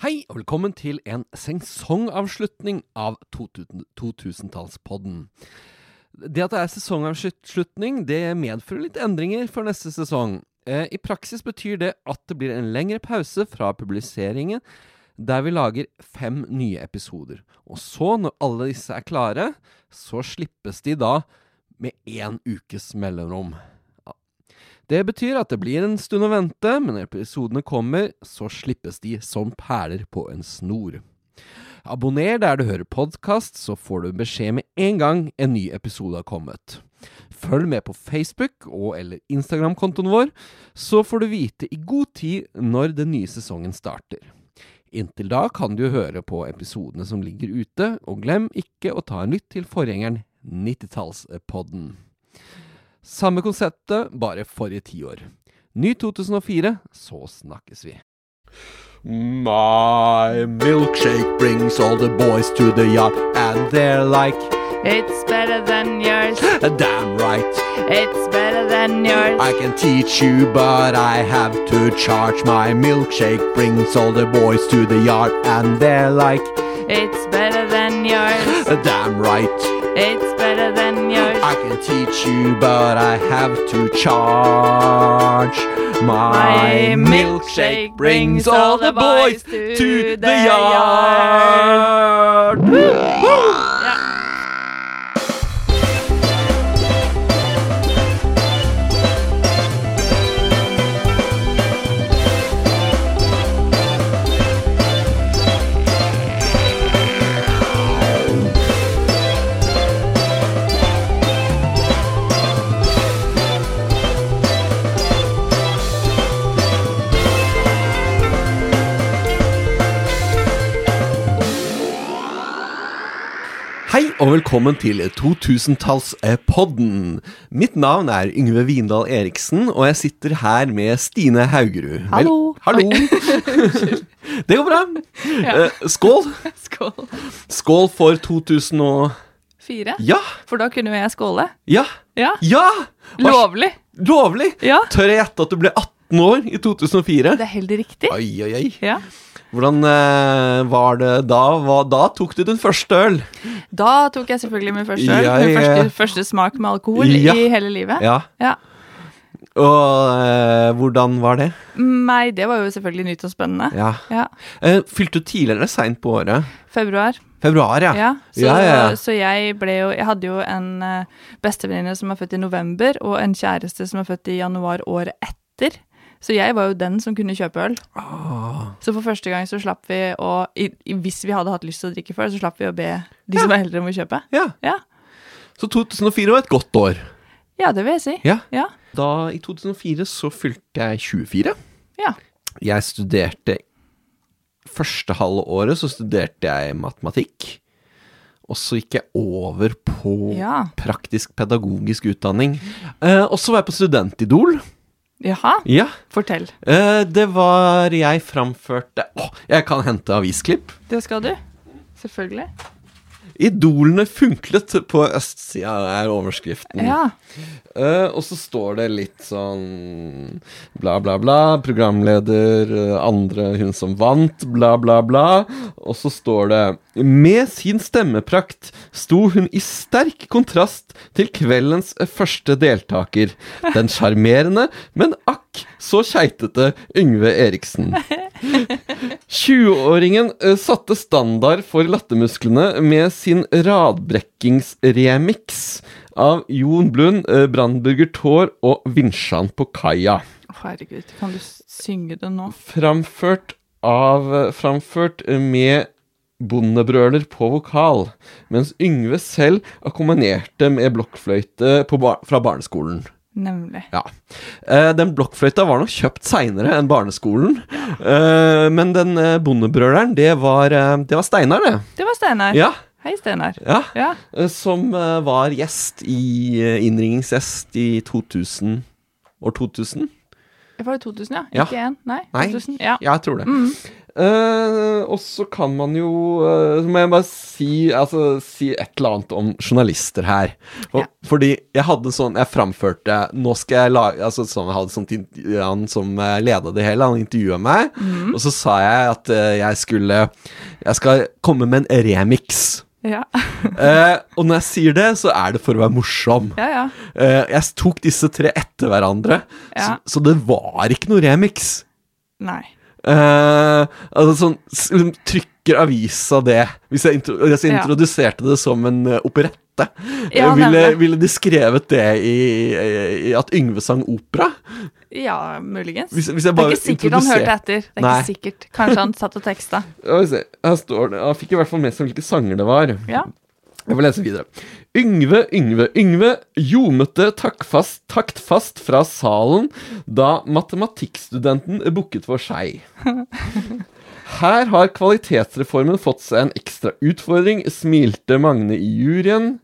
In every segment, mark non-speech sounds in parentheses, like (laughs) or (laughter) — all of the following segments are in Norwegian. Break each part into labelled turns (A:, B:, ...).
A: Hei, og velkommen til en sesongavslutning av 2000-tallspodden. Det at det er sesongavslutning, det medfører litt endringer for neste sesong. Eh, I praksis betyr det at det blir en lengre pause fra publiseringen, der vi lager fem nye episoder. Og så, når alle disse er klare, så slippes de da med én ukes mellomrom. Det betyr at det blir en stund å vente, men når episodene kommer, så slippes de som perler på en snor. Abonner der du hører podkast, så får du beskjed med en gang en ny episode har kommet. Følg med på Facebook og eller Instagram-kontoen vår, så får du vite i god tid når den nye sesongen starter. Inntil da kan du høre på episodene som ligger ute, og glem ikke å ta en lytt til forgjengeren 90-tallspodden. Samme konseptet, bare forrige tiår. Ny 2004, så snakkes vi.
B: My milkshake brings all the boys to the yard, and they're like,
C: It's better than yours.
B: damn right.
C: It's better than yours.
B: I can teach you, but I have to charge. My milkshake brings all the boys to the yard, and they're like,
C: It's better than yours.
B: damn right.
C: It's better than.
B: I can teach you, but I have to charge. My,
C: My
B: milkshake brings all the boys to the yard.
A: Hei og velkommen til 2000-tallspodden. Mitt navn er Yngve Vindal Eriksen, og jeg sitter her med Stine Haugerud. Vel-
C: Hallo.
A: Hallo. (laughs) det går bra. Ja. skål.
C: Skål.
A: Skål for 2000 og...
C: Fire.
A: Ja,
C: For da kunne jo jeg skåle.
A: ja,
C: Ja.
A: ja!
C: Lovlig.
A: Lovlig!
C: Ja.
A: Tør jeg gjette at du ble 18 år i 2004?
C: Det er helt riktig.
A: Oi, oi, oi.
C: Ja.
A: Hvordan eh, var det da? Hva, da tok du din første øl.
C: Da tok jeg selvfølgelig min første øl. Min første, første smak med alkohol
A: Ja.
C: i hele livet.
A: Ja.
C: Ja.
A: Og eh, hvordan var det?
C: Nei, det var jo selvfølgelig nytt og spennende.
A: Ja.
C: Ja.
A: Eh, fylte du tidligere eller seint på året?
C: Februar.
A: Februar, ja.
C: Ja, så,
A: Ja, ja,
C: så jeg ble jo Jeg hadde jo en uh, bestevenninne som er født i november, og en kjæreste som er født i januar året etter. Så jeg var jo den som kunne kjøpe øl.
A: Ah.
C: Så for første gang så slapp vi å i, Hvis vi hadde hatt lyst til å drikke før, så slapp vi å be de som er eldre om å kjøpe.
A: ja.
C: Ja.
A: Så 2004 var et godt år.
C: ja, det vil jeg si.
A: Ja.
C: Ja.
A: Da, I 2004 så fylte jeg 24.
C: Ja.
A: Jeg studerte Første halve året så studerte jeg matematikk. Og så gikk jeg over på
C: Ja.
A: praktisk pedagogisk utdanning. Eh, og så var jeg på Studentidol.
C: Jaha,
A: Ja.
C: fortell.
A: Eh, det var jeg framførte Å, jeg kan hente avisklipp.
C: Det skal du. Selvfølgelig.
A: Idolene funklet på østsida, er overskriften.
C: Ja.
A: Uh, og så står det litt sånn bla, bla, bla. Programleder, eh, andre hun som vant, bla, bla, bla. Og så står det Med sin stemmeprakt sto hun i sterk kontrast til kveldens eh, første deltaker. Den sjarmerende, men akk så keitete Yngve Eriksen. (laughs) 20-åringen eh, satte standard for lattermusklene med sin radbrekkingsremix av Jon Blund, eh, Brandburger Tår og Vinsjan på kaia.
C: Herregud, kan du synge det nå?
A: Framført av eh, Framført med bondebrøler på vokal, mens Yngve selv akkompagnerte med blokkfløyte på fra barneskolen.
C: Nemlig.
A: Ja. Eh, den blokkfløyta var nok kjøpt seinere enn barneskolen. Eh, men den eh, bondebrøleren, det var, eh, det var Steinar, det.
C: Det var Steinar.
A: Ja.
C: Hei, Steinar.
A: ja.
C: Ja.
A: Eh, Som eh, var gjest i innringingsgjest i 2000 År 2000?
C: Var det 2000, ja? Ikke én? Nei?
A: Nei.
C: 2000? Ja.
A: Ja, jeg tror det.
C: Mm.
A: Eh, og så kan man jo uh, Så må jeg bare si, altså, si et eller annet om journalister her. Og,
C: Ja.
A: Fordi jeg hadde sånn Jeg framførte Nå skal jeg lage Altså sånn, Jeg hadde sånt Han som uh, leda det hele, han intervjua meg.
C: Mhm.
A: Og så sa jeg at uh, jeg skulle Jeg skal komme med en remix.
C: Ja. (laughs)
A: Eh, og når jeg sier det, så er det for å være morsom.
C: ja, ja.
A: Eh, jeg tok disse tre etter hverandre, så, så det var ikke noe remix.
C: Nei.
A: Eh, altså sånn liksom Trykker avisa det Hvis jeg, intro, hvis jeg
C: Ja.
A: introduserte det som en eh, operette,
C: Ja,
A: uh, ville, ville de skrevet det i, i, i at Yngve sang opera?
C: Ja, muligens.
A: Hvis, hvis
C: det er ikke sikkert han hørte etter. Det er
A: Nei.
C: ikke sikkert. Kanskje han satt og teksta. (laughs)
A: Her står det Han fikk i hvert fall med seg hvilke sanger det var.
C: Ja.
A: Jeg får lese videre. Yngve, Yngve, Yngve ljomete taktfast, taktfast fra salen da matematikkstudenten bukket for seg. Her har kvalitetsreformen fått seg en ekstra utfordring, smilte Magne i juryen.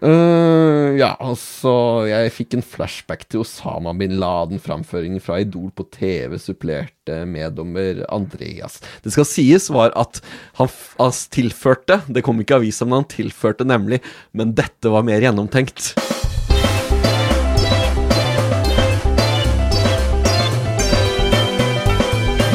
A: Eh, ja, altså Jeg fikk en flashback til Osama bin Laden-framføringen fra Idol på TV, supplerte meddommer Andreas. Det skal sies var at han tilførte Det kom ikke i avisa, men han tilførte nemlig Men dette var mer gjennomtenkt.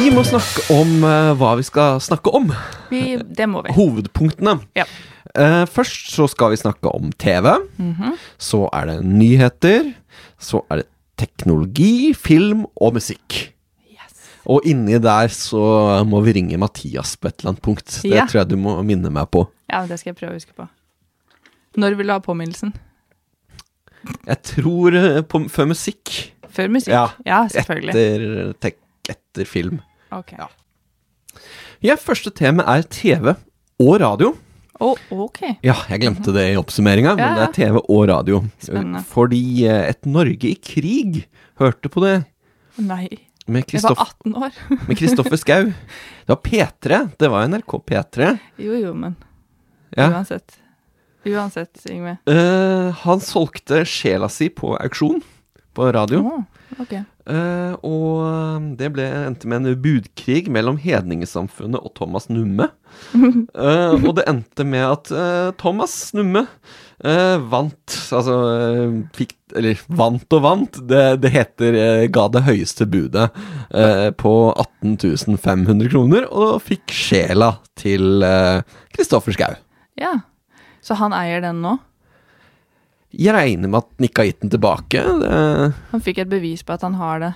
A: Vi må snakke om uh, hva vi skal snakke om.
C: Vi, det må vi.
A: Hovedpunktene.
C: Ja.
A: Eh, først så skal vi snakke om TV.
C: Mhm.
A: Så er det nyheter. Så er det teknologi, film og musikk.
C: Yes.
A: Og inni der så må vi ringe Mathias på et eller annet punkt. Det
C: Ja.
A: tror jeg du må minne meg på.
C: Ja, det skal jeg prøve å huske på. Når vil du ha påminnelsen?
A: Jeg tror eh, på, før musikk.
C: Før musikk?
A: Ja.
C: Ja, selvfølgelig.
A: Etter, tek, etter film.
C: Ok.
A: Ja. Ja, første tema er TV og radio.
C: Å, ok.
A: Ja, jeg glemte det i oppsummeringa, men
C: Ja,
A: det er TV og radio.
C: Spennende.
A: Fordi eh, Et Norge i krig hørte på det
C: Nei.
A: med
C: Jeg var 18 år. (laughs)
A: med Kristoffer Skau. Det var P3. Det var NRK P3.
C: Jo, jo, men
A: Ja.
C: uansett. Uansett, Yngve.
A: Uh, han solgte sjela si på auksjon på radio.
C: Å, ok.
A: Eh, og eh, det ble, endte med en budkrig mellom hedningesamfunnet og Thomas Numme. Uh, (laughs) og det endte med at uh, Thomas Numme vant. Altså fikk Eller vant og vant. Det, det heter ga det høyeste budet på 18 500 kroner, og fikk sjela til Kristoffer Schou.
C: Ja. Så han eier den nå?
A: Jeg regner med at ikke har gitt den tilbake. Det,
C: Han fikk et bevis på at han har det.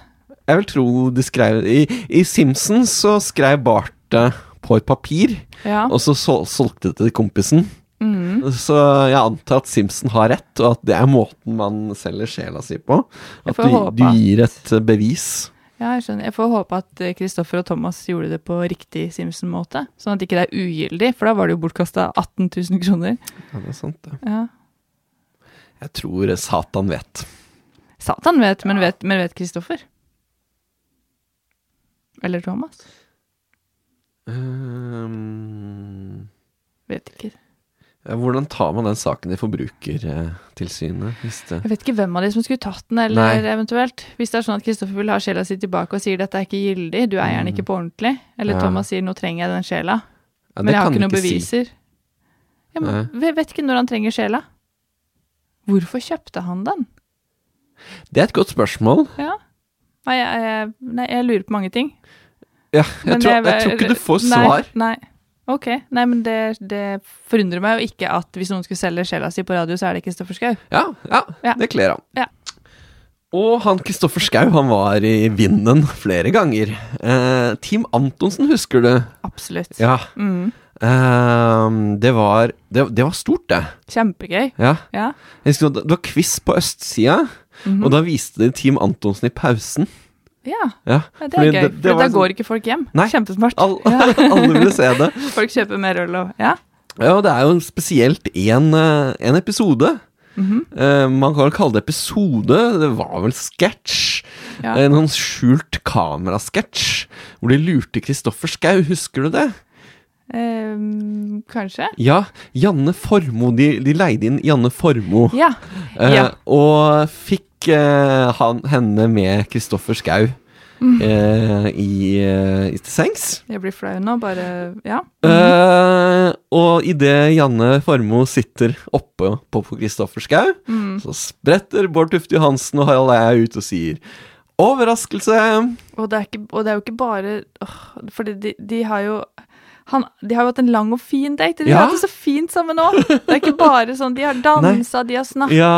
A: jeg vil tro de skrev I, i Simpsons så skrev Bart det på et papir,
C: Ja.
A: og så sol solgte det til kompisen.
C: Mm.
A: Så jeg antar at Simpson har rett, og at det er måten man selger sjela si på. At du, du gir et eh, bevis.
C: Ja, jeg skjønner. Jeg får håpe at eh, Kristoffer og Thomas gjorde det på riktig Simpson-måte. Sånn at ikke det er ugyldig, for da var det jo bortkasta 18 000 kroner.
A: Ja, det er sant, det.
C: Ja.
A: Jeg tror Satan vet.
C: Satan vet, men vet, men vet Kristoffer? Eller Thomas?
A: Um,
C: Vet ikke.
A: hvordan tar man den saken i Forbrukertilsynet?
C: Jeg vet ikke hvem av de som skulle tatt den, eller
A: Nei.
C: eventuelt. Hvis det er sånn at Kristoffer vil ha sjela si tilbake og sier dette er ikke gyldig, du eier den ikke på ordentlig. Eller
A: Ja.
C: Thomas sier nå trenger jeg den sjela,
A: ja,
C: men jeg har ikke noen
A: si.
C: beviser. Ja, men, vet ikke når han trenger sjela. Hvorfor kjøpte han den?
A: Det er et godt spørsmål.
C: Ja. Nei, jeg, nei, jeg lurer på mange ting.
A: Ja, jeg, tror,
C: jeg,
A: jeg tror ikke du får
C: nei,
A: svar.
C: Nei. Ok. Nei, men det, det forundrer meg jo ikke at hvis noen skulle selge sjela si på radio, så er det Kristoffer Schau.
A: Ja, ja,
C: Ja.
A: det kler han.
C: Ja.
A: Og han Kristoffer Schau, han var i vinden flere ganger. Eh, Team Antonsen, husker du?
C: Absolutt.
A: Ja.
C: Mm.
A: Eh, det, var, det, det var stort, det.
C: Kjempegøy.
A: Ja.
C: Ja.
A: Jeg husker Det var quiz på østsida,
C: Mhm.
A: og da viste de Team Antonsen i pausen.
C: ja.
A: Ja,
C: ja det
A: fordi
C: er gøy.
A: det-
C: for da
A: sånn-
C: går ikke folk hjem.
A: Nei.
C: Kjempesmart.
A: All,
C: Ja. (laughs)
A: alle ville se det. (laughs)
C: Folk kjøper mer øl og Ja.
A: Ja, og det er jo spesielt én en episode.
C: -hmm.
A: uh, man kan vel kalle det episode. Det var vel sketsj.
C: Ja.
A: En sånn skjult kamerasketsj hvor de lurte Kristoffer Schou, Husker du det?
C: Ehm, kanskje?
A: Ja. Janne Formoe. De, de leide inn Janne Formoe.
C: Ja.
A: eh,
C: ja.
A: Og fikk eh, han, henne med Kristoffer Schau. eh, i, eh, i til sengs.
C: Jeg blir flau nå, bare Ja.
A: Eh, og idet Janne Formoe sitter oppe på Kristoffer Schou,
C: Mm.
A: så spretter Bård Tufte Johansen og Harald Eia ut og sier Overraskelse!
C: Og, det er ikke, og det er jo ikke bare åh, Fordi de, de har jo han, de har jo hatt en lang og fin date. De
A: Ja.
C: har hatt det så fint sammen nå. Det er ikke bare sånn De har dansa, de har snakka,
A: Ja,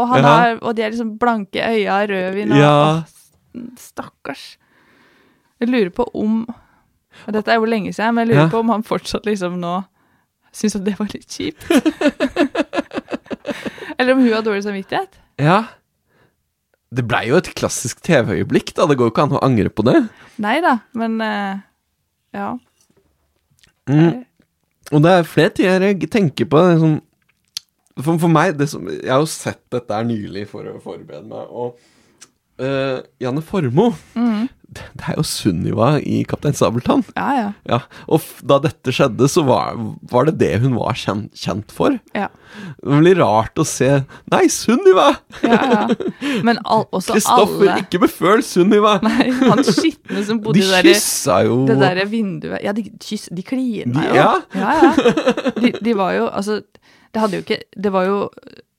C: og,
A: ja.
C: er, og de er liksom blanke øya, rødvin og
A: Ja.
C: åh, Stakkars. Jeg lurer på om og Dette er jo lenge siden, men jeg lurer på om han fortsatt liksom nå syns at det var litt kjipt. (laughs) Eller om hun har dårlig samvittighet.
A: Ja. Det blei jo et klassisk TV-øyeblikk, da. Det går jo ikke an å angre på det.
C: Nei da, men uh, ja.
A: Mm. Og det er flere ting jeg tenker på. Sånn, for, for meg det som, Jeg har jo sett dette her nylig for å forberede meg, og eh, Janne Formoe
C: mm.
A: det, det er jo Sunniva i Kaptein Sabeltann.
C: Ja, ja.
A: Ja, og da dette skjedde, så var, var det det hun var kjent, kjent for.
C: ja.
A: Det blir rart å se Nei, Sunniva!
C: ja, ja. Men al (laughs) også
A: Kristoffer,
C: alle
A: ikke beføl Sunniva! (laughs)
C: Nei, han skitne som bodde
A: De
C: i det der- det derre vinduet Ja, de, kyss, de klina jo.
A: ja.
C: ja, ja. De, de var jo Altså, det hadde jo ikke Det var jo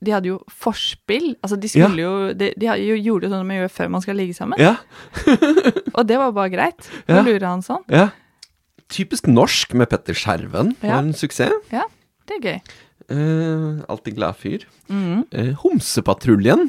C: De hadde jo forspill. Altså, de skulle jo De, de jo gjorde jo sånn man gjør før man skal ligge sammen.
A: Ja, (laughs)
C: Og det var bare greit.
A: Ja.
C: lurer lure han sånn.
A: ja. Typisk norsk med Petter Skjerven.
C: Ja.
A: Var en suksess.
C: Ja, Det er gøy.
A: Eh, alltid glad fyr.
C: Mhm.
A: Eh, Homsepatruljen.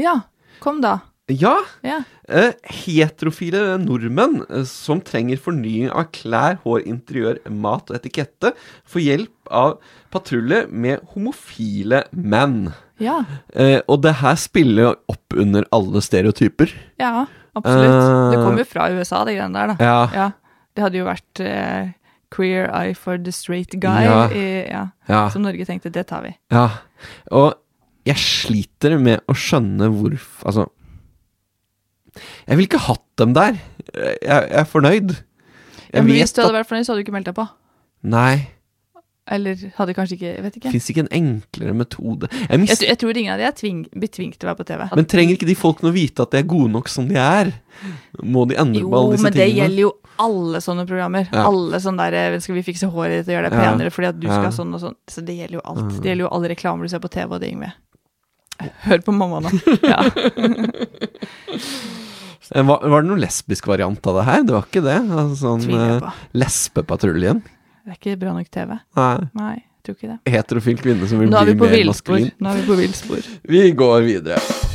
C: Ja. Kom, da.
A: Ja.
C: Ja.
A: Eh, heterofile nordmenn eh, som trenger fornying av klær, hår, interiør, mat og etikette, får hjelp av patrulje med homofile menn.
C: Ja.
A: Eh, og det her spiller jo opp under alle stereotyper.
C: Ja, absolutt. Det kommer jo fra USA, det greiene der, da.
A: Ja.
C: Ja. Det hadde jo vært eh, queer eye for the straight guy.
A: Ja.
C: I, ja.
A: Ja.
C: Som Norge tenkte, det tar vi.
A: ja. Og jeg sliter med å skjønne hvorfor Altså Jeg ville ikke hatt dem der. Jeg, jeg er fornøyd.
C: Ja,
A: Jeg
C: men hvis du hadde vært fornøyd, så hadde du ikke meldt deg på.
A: Nei.
C: Eller hadde kanskje ikke Jeg vet ikke.
A: Fins ikke en enklere metode. Jeg
C: Jeg, tror- jeg tror ingen av de er tving, tvunget til å være på TV.
A: men trenger ikke de folkene å vite at de er gode nok som de er? Må de endre på alle disse tingene?
C: Jo, men det
A: tingene?
C: gjelder jo alle sånne programmer.
A: Ja.
C: Alle sånne der eh, Skal vi fikse håret ditt og gjøre deg
A: Ja.
C: penere fordi at du
A: Ja.
C: skal sånn og sånn. Så det gjelder jo alt. Det gjelder jo alle reklamer du ser på TV og det, Yngve. Hør på mamma nå. (laughs) Ja.
A: Eh, Var, var det noen lesbisk variant av det her? Det var ikke det? Altså, sånn eh. Lesbepatruljen?
C: Det er ikke bra nok TV.
A: Nei.
C: Nei, jeg tror ikke det.
A: Heterofil kvinne som vil bli mer maskulin.
C: Nå er vi på villspor.
A: Vi går videre.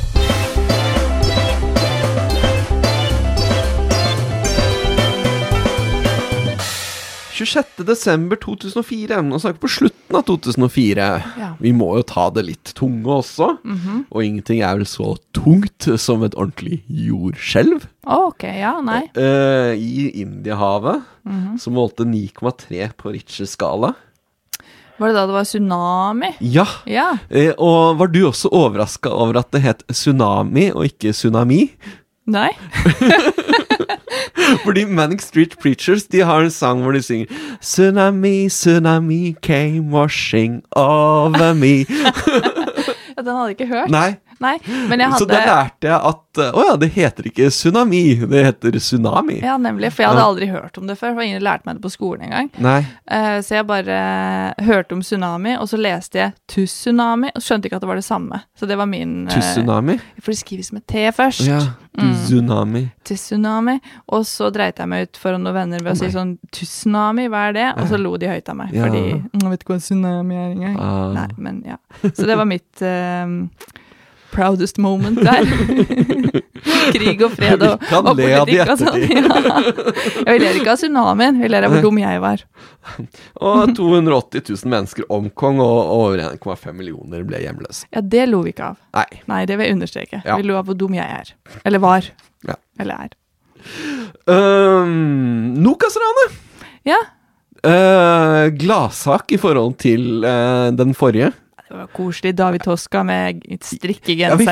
A: Desember 2004. Nå snakker vi på slutten av 2004.
C: Ja.
A: Vi må jo ta det litt tunge også.
C: Mhm.
A: Og ingenting er vel så tungt som et ordentlig jordskjelv.
C: Ok, ja, nei.
A: Uh, I Indiahavet,
C: Mhm.
A: som målte 9,3 på Richters skala.
C: Var det da det var tsunami?
A: Ja,
C: Ja.
A: Uh, og var du også overraska over at det het tsunami og ikke tsunami?
C: Nei? (laughs) (laughs)
A: Fordi Manic Street Preachers De har en sang hvor de synger Tsunami, tsunami came washing over me (laughs)
C: Ja, den hadde jeg ikke hørt.
A: Nei,
C: Nei, men jeg hadde...
A: så da lærte jeg at eh, Å ja, det heter ikke tsunami Det heter tsunami
C: Ja, nemlig. For jeg hadde aldri hørt om det før. For ingen lærte meg det på skolen engang.
A: Nei,
C: Uh, så jeg bare hørte om tsunami, og så leste jeg tsunami, og skjønte ikke at det var det samme. Så det var min uh,
A: tsunami
C: For det skrives med T først.
A: Ja,
C: Mm.
A: tsunami
C: Tsunami. Og så dreit jeg meg ut foran noen venner ved å
A: oh
C: si sånn Tsunami, hva er det? Og så lo de høyt av meg.
A: Ja.
C: Fordi «Mm, Jeg vet ikke hva tsunami er engang.
A: Ah.
C: Nei, men ja. Så det var mitt eh, proudest moment der. (laughs) Krig og fred og,
A: kan
C: og politikk og sånn. Ja. Jeg ler ikke av tsunamien, jeg ler av hvor dum jeg var.
A: Og 280 000 mennesker omkom Og over 1,5 millioner ble hjemløse
C: Ja, det lo vi ikke av.
A: Nei
C: Nei, det vil jeg understreke.
A: Ja.
C: Vi lo av hvor dum jeg er. Eller var.
A: Ja.
C: Eller er.
A: um, Nokas-ranet
C: Ja.
A: Uh, gladsak i forhold til uh, den forrige.
C: Det var koselig. David Toska med
A: Ja,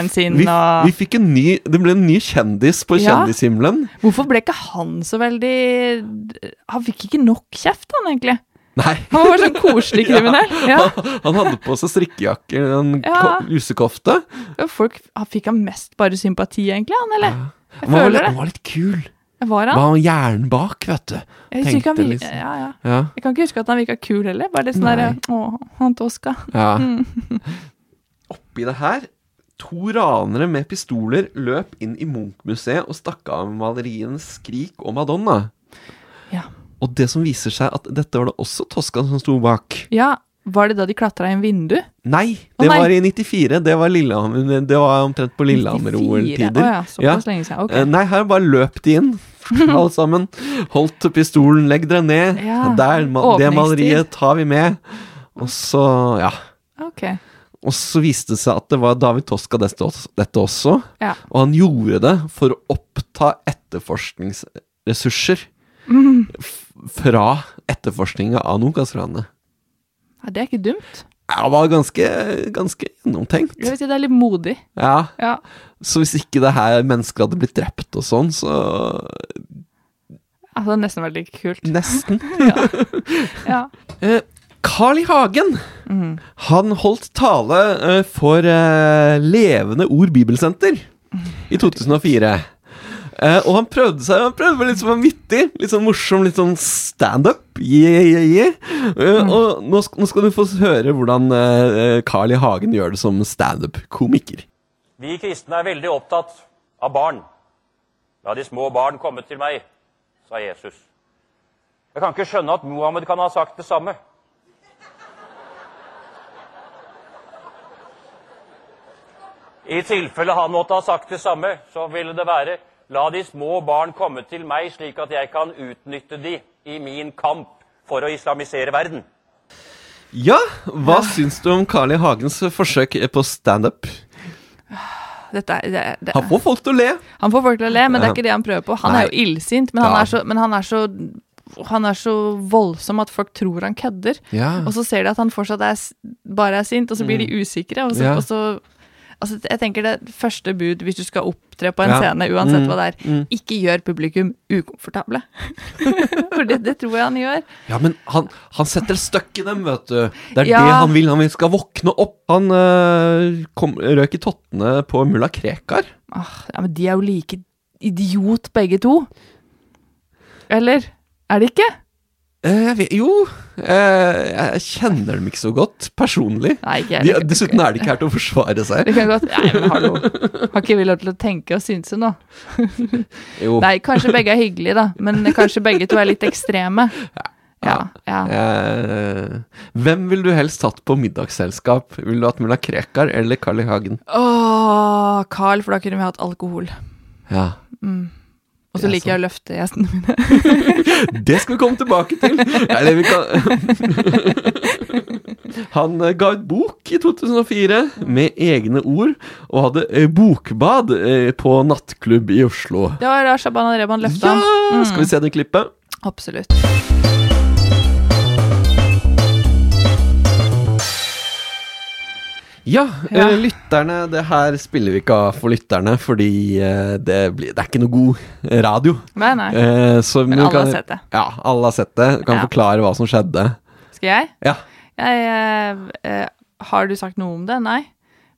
C: sin
A: vi,
C: og
A: vi fikk en ny Det ble en ny kjendis på
C: Ja.
A: kjendishimmelen.
C: Hvorfor ble ikke han så veldig Han fikk ikke nok kjeft, han egentlig.
A: Nei.
C: Han var bare sånn koselig (laughs) kriminell. Ja.
A: Han, han hadde på seg strikkejakke en
C: Ja.
A: lusekofte.
C: Folk, han fikk han mest bare sympati, egentlig, han, eller? Jeg
A: Han var,
C: føler
A: litt-
C: det.
A: han var litt kul.
C: Var han?
A: Var
C: han?
A: hjernen bak, vet du.
C: Jeg ikke han
A: liksom.
C: ja, ja.
A: Ja.
C: Jeg kan ikke huske at han virka kul heller. Bare litt sånn derre Å, han toska.
A: ja. (laughs)
C: Mm.
A: Oppi det her To ranere med pistoler løp inn i Munch-museet og stakk av med maleriene 'Skrik' og 'Madonna'.
C: Ja.
A: Og det som viser seg at dette var det også Tosca som sto bak.
C: ja. Var det da de klatra i en vindu?
A: Nei,
C: det
A: det
C: nei.
A: var i 94. Det var, Lillehammer, det var omtrent på Lillehammer-OL-tider.
C: Oh, ja, såpass lenge siden. Okay.
A: Eh, Nei, her bare løp de inn, (laughs) alle sammen. Holdt pistolen, legg dere ned.
C: Ja,
A: Der, det maleriet tar vi med. Og så, ja.
C: ok.
A: Og så viste det seg at det var David Toska dette også.
C: Ja.
A: Og han gjorde det for å oppta etterforskningsressurser
C: Mm.
A: fra etterforskninga av Nokas-ranet.
C: Ja. Det er ikke dumt.
A: Det var ganske, ganske gjennomtenkt.
C: Jeg vil si det er litt modig.
A: Ja,
C: Ja.
A: Så hvis ikke det her mennesket hadde blitt drept og sånn, så
C: Altså, det er nesten veldig kult.
A: nesten. (laughs)
C: Ja.
A: ja. Carl I. Hagen
C: mm.
A: Han holdt tale eh, for eh, Levende Ord Bibelsenter i 2004. Eh, og han prøvde seg Han prøvde med litt sånn vittig, litt sånn morsom, litt sånn standup. Yeah, yeah, yeah. Eh, Og nå, nå skal du få høre hvordan eh, Carl I. Hagen gjør det som standup-komiker.
D: Vi kristne er veldig opptatt av barn. La de små barn komme til meg, sa Jesus. Jeg kan ikke skjønne at Mohammed kan ha sagt det samme. I tilfelle han måtte ha sagt det samme, så ville det være La de små barn komme til meg, slik at jeg kan utnytte de i min kamp for å islamisere verden.
A: Ja, hva syns du om Carl I. Hagens forsøk på standup?
C: Dette er, det, det,
A: Han får folk til å le.
C: han får folk til å le, men det er ikke det han prøver på. Han
A: Nei.
C: er jo illsint, men, han er så, men han er så han er så voldsom at folk tror han kødder.
A: Ja.
C: Og så ser de at han fortsatt er, bare er sint, og så blir de usikre. Og så,
A: Mm. Ja.
C: og så Altså, jeg tenker det første bud hvis du skal opptre på en
A: Ja.
C: scene, uansett
A: Mm.
C: hva det er, ikke gjør publikum ukomfortable. (laughs) For det, det tror jeg han gjør.
A: Ja, men han, han setter støkk i dem, vet du. Det er
C: Ja.
A: det han vil. Han vil skal våkne opp. Han øh, kom, røk i tottene på mulla Krekar.
C: Ah, ja, men de er jo like idiot begge to. Eller? Er de ikke?
A: Eh, jeg vet, jo, eh, jeg kjenner dem ikke så godt, personlig.
C: Nei, ikke
A: De, dessuten er de ikke her til å forsvare seg.
C: Det kan godt Nei, men hallo. (laughs) Har ikke vi lov til å tenke og synse nå?
A: Jo.
C: Nei, kanskje begge er hyggelige, da. Men kanskje begge to er litt ekstreme. Ja. ja.
A: Eh, hvem ville du helst hatt på middagsselskap? Ville du hatt mulla Krekar eller Carl I. Hagen?
C: Åh, Carl, for da kunne vi hatt alkohol.
A: Ja.
C: Og så liker jeg å løfte gjestene mine. (laughs)
A: Det skal vi komme tilbake til. Eller vi kan (laughs) Han eh, ga ut bok i 2004 med egne ord, og hadde eh, bokbad eh, på nattklubb i Oslo.
C: Det var da Shabana Reban løfta.
A: Ja! Skal vi se det klippet?
C: Absolutt.
A: Ja,
C: Ja.
A: eh, lytterne Det her spiller vi ikke av for lytterne, fordi eh, det, blir, det er ikke noe god radio.
C: Nei, nei.
A: Eh, så
C: Men alle
A: kan-
C: har sett det.
A: Ja, alle har sett det. Du Kan
C: Ja.
A: forklare hva som skjedde.
C: Skal jeg?
A: Ja.
C: jeg eh, eh, har du sagt noe om det? Nei.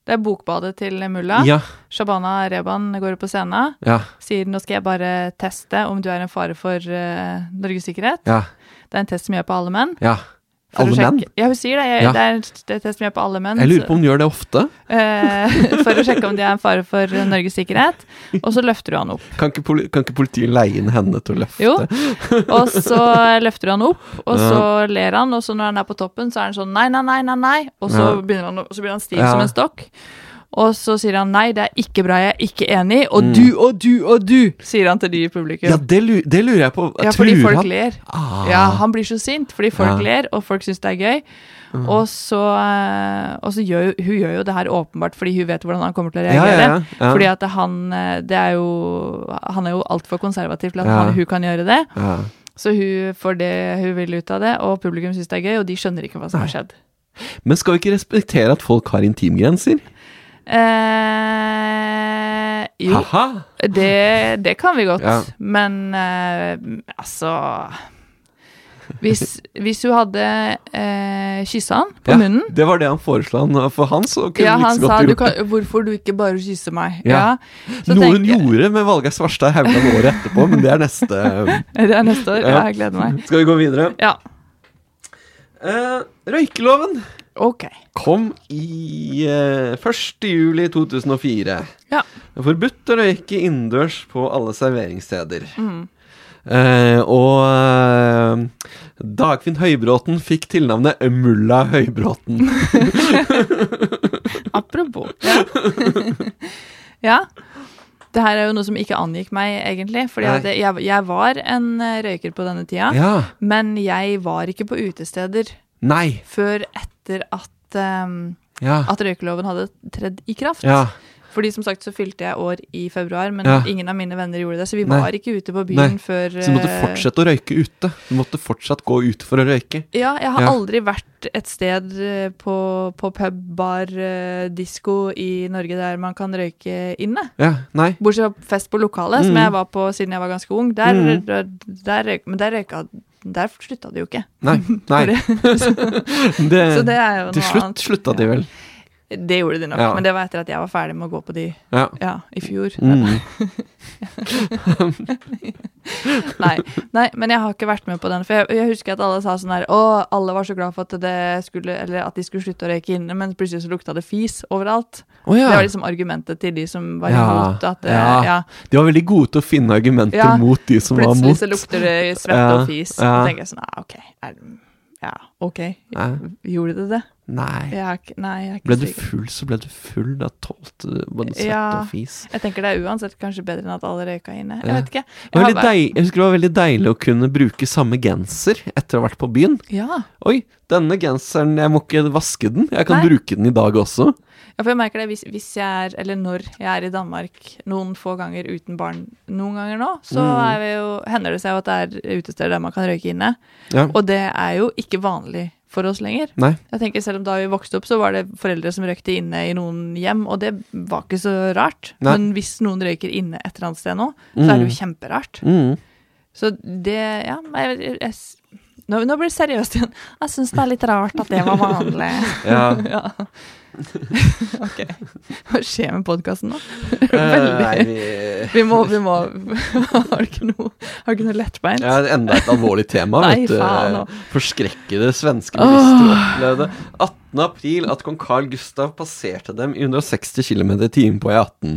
C: Det er bokbadet til mulla.
A: Ja.
C: Shabana Reban går opp på scenen.
A: Ja.
C: Sier nå skal jeg bare teste om du er en fare for uh, Norges sikkerhet.
A: Ja.
C: Det er en test som gjør på alle menn.
A: ja. Alle menn?
C: Ja, hun sier det. Jeg,
A: Ja.
C: Det er det er test gjør på alle menn.
A: Jeg lurer på om du gjør det ofte.
C: Uh, for å sjekke om de er en fare for Norges sikkerhet. Og så løfter du han opp.
A: Kan ikke, kan ikke politiet leie inn henne til å løfte?
C: Jo. Og så løfter han opp, og så ler han, og så når han er på toppen, så er han sånn nei, nei, nei, nei, nei. Og så
A: Ja.
C: begynner han, så blir han stiv
A: Ja.
C: som en stokk. Og så sier han nei, det er ikke bra, jeg er ikke enig. Og
A: Mm.
C: du og du og du, sier han til de i publikum.
A: Ja, det, lu det lurer jeg på.
C: Ja, fordi folk
A: han
C: ler.
A: Ah.
C: Ja, han blir så sint fordi folk
A: Ja. Mm.
C: ler, og folk syns det er gøy. Og så, eh, og så gjør hun gjør jo det her åpenbart fordi hun vet hvordan han kommer til å reagere.
A: ja, ja.
C: Fordi at han eh, Det er jo Han er jo altfor konservativ til at han, hun kan gjøre det. Så hun får det hun vil ut av det, og publikum syns det er gøy, og de skjønner ikke hva som har skjedd.
A: Men skal vi ikke respektere at folk har intimgrenser?
C: Eh, jo, det, det kan vi godt,
A: Ja.
C: men eh, altså Hvis, hvis hun hadde eh, kyssa han på
A: Ja,
C: munnen
A: Det var det han foreslo. Han, for han så kunne
C: Ja, han sa du kan. 'hvorfor du ikke bare kysser meg'?
A: Ja.
C: Så
A: Noe hun gjorde med Valgeir Svarstad Haugland året etterpå, men det er neste (laughs)
C: Det er neste år.
A: Ja.
C: Ja, jeg gleder meg.
A: Skal vi gå videre?
C: Ja,
A: Eh, røykeloven
C: ok.
A: kom i eh, 1. juli 2004.
C: Ja.
A: Forbudt å røyke innendørs på alle serveringssteder.
C: Mm.
A: Eh, og eh, Dagfinn Høybråten fikk tilnavnet Mulla Høybråten. (laughs)
C: Apropos. Ja. (laughs) ja. Det her er jo noe som ikke angikk meg, egentlig. Fordi jeg, jeg var en eh, røyker på denne tida.
A: ja.
C: Men jeg var ikke på utesteder
A: Nei.
C: før etter at, um,
A: Ja.
C: at røykeloven hadde tredd i kraft.
A: ja.
C: Fordi som sagt så fylte jeg år i februar, men
A: Ja.
C: ingen av mine venner gjorde det. Så vi
A: Nei.
C: var ikke ute på byen
A: Nei.
C: før
A: Så du måtte
C: eh,
A: fortsette å røyke ute. Du måtte fortsatt gå ut for å røyke.
C: Ja, jeg har
A: Ja.
C: aldri vært et sted eh, på, på pub, bar, eh, disko i Norge der man kan røyke inne.
A: Ja, nei.
C: Bortsett fra fest på lokalet, som
A: Mm.
C: jeg var på siden jeg var ganske ung. Der,
A: Mm.
C: der, der men der røyka Der slutta de jo ikke.
A: Nei. nei. (laughs) (laughs) det,
C: Så det er jo
A: til slutt slutta de vel.
C: Det gjorde de nok,
A: Ja.
C: men det var etter at jeg var ferdig med å gå på de
A: Ja.
C: ja, i fjor.
A: Mm. (laughs)
C: Nei, nei, men jeg har ikke vært med på den. For jeg, jeg husker at alle sa sånn her Å, alle var så glad for at, det skulle, eller at de skulle slutte å røyke inne, men plutselig så lukta det fis overalt.
A: Oh, ja.
C: Det var liksom argumentet til de som var
A: Ja,
C: imot at eh,
A: ja.
C: ja.
A: De var veldig gode til å finne argumenter
C: Ja,
A: mot de som var mot.
C: Plutselig så lukter det svette
A: Ja,
C: og fis.
A: ja.
C: Og tenker jeg sånn ah, OK. Er, ja, OK.
A: Nei.
C: Gjorde det det?
A: Nei.
C: Jeg er nei, jeg er ikke
A: Ble du
C: sikker.
A: full, så ble du full. Da tålte du både svette
C: Ja.
A: og fis.
C: Jeg tenker det er uansett kanskje bedre enn at alle røyka inne. Jeg
A: Ja.
C: vet ikke. Jeg
A: deil, jeg husker det var veldig deilig å kunne bruke samme genser etter å ha vært på byen.
C: Ja.
A: Oi, denne genseren, jeg må ikke vaske den. Jeg kan
C: Nei.
A: bruke den i dag også.
C: Ja, for jeg merker det hvis, hvis jeg er, eller når jeg er i Danmark noen få ganger uten barn noen ganger nå, så
A: Mm.
C: vi jo, hender det seg jo at det er utesteder der man kan røyke inne.
A: Ja.
C: Og det er jo ikke vanlig for oss lenger.
A: Nei.
C: Jeg tenker Selv om da vi vokste opp, så var det foreldre som røykte inne i noen hjem, og det var ikke så rart.
A: Nei.
C: Men hvis noen røyker inne et eller annet sted nå, så er det jo kjemperart.
A: Mm.
C: Så det Ja, jeg, jeg, jeg, nå, nå blir det seriøst igjen. Jeg syns det er litt rart at det var vanlig.
A: Ja. (laughs)
C: ja. Ok. Hva skjer med podkasten nå?
A: Veldig. (laughs) nei, vi (laughs)
C: Vi må, vi må (laughs) Har du ikke noe, har du ikke noe lettbeint?
A: ja, Enda et alvorlig tema.
C: Nei,
A: vet du.
C: faen nå.
A: Forskrekkede svenske bilister opplevde 18. april at kong Carl Gustav passerte dem i 160 km i timen på E18.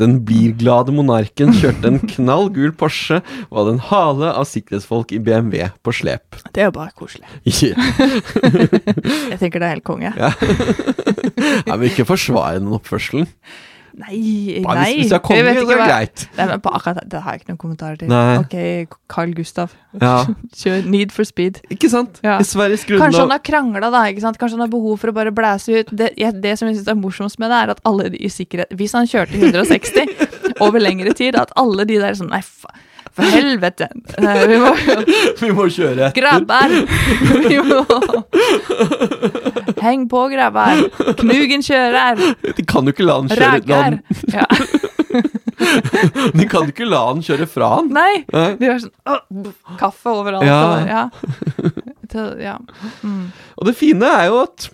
A: Den bilglade monarken kjørte en knall gul Porsche og hadde en hale av sikkerhetsfolk i BMW på slep.
C: Det er jo bare koselig.
A: Yeah.
C: Jeg tenker det er helt konge.
A: Ja. (laughs) Jeg vil ikke forsvare den oppførselen.
C: Nei,
A: Bare
C: nei.
A: hvis, jeg kommer,
C: jeg
A: så er det greit.
C: Nei, men på akkurat det, har jeg ikke noen kommentarer til.
A: Nei.
C: Ok, Carl Gustav.
A: Ja, (laughs)
C: Kjør Need for speed.
A: ikke sant?
C: Ja.
A: I Sveriges
C: Kanskje han har krangla, da. ikke sant? Kanskje han har behov for å bare blæse ut. Det, det som jeg syns er morsomst med det, er at alle i sikkerhet Hvis han kjørte (laughs) 160 over lengre tid, at alle de der sånn Nei, fa, for helvete! Eh, Vi må jo (laughs)
A: Vi må kjøre etter.
C: Grabbar! (laughs) Vi må Heng på, grabber! Knugen kjører!
A: De kan jo ikke la han kjøre han,
C: Ja. (laughs)
A: De kan jo ikke la han kjøre fra han.
C: Nei! De var sånn Kaffe overalt.
A: Ja.
C: og- ja. Ja. Mm.
A: Og det fine er jo at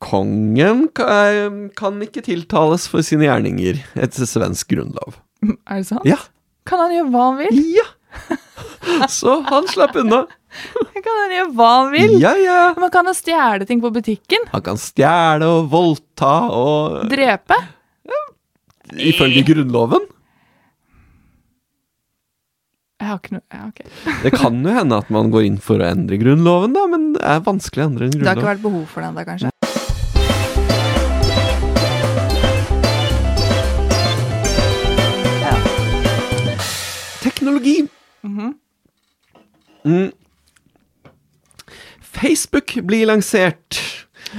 A: kongen kan, kan ikke tiltales for sine gjerninger etter svensk grunnlov.
C: Er det sant?
A: Ja.
C: Kan han gjøre hva han vil?
A: Ja! Så han slapp unna. (laughs)
C: Kan han gjøre hva han vil?
A: Ja, ja.
C: Man kan jo stjele ting på butikken.
A: Han kan stjele og voldta og
C: Drepe.
A: Ifølge grunnloven.
C: Jeg har ikke noe ja, ok. (laughs)
A: Det kan jo hende at man går inn for å endre grunnloven, da, men det er vanskelig å endre en
C: Det har ikke vært behov for den da, kanskje?
A: Teknologi.
C: Mhm.
A: mm. Facebook blir lansert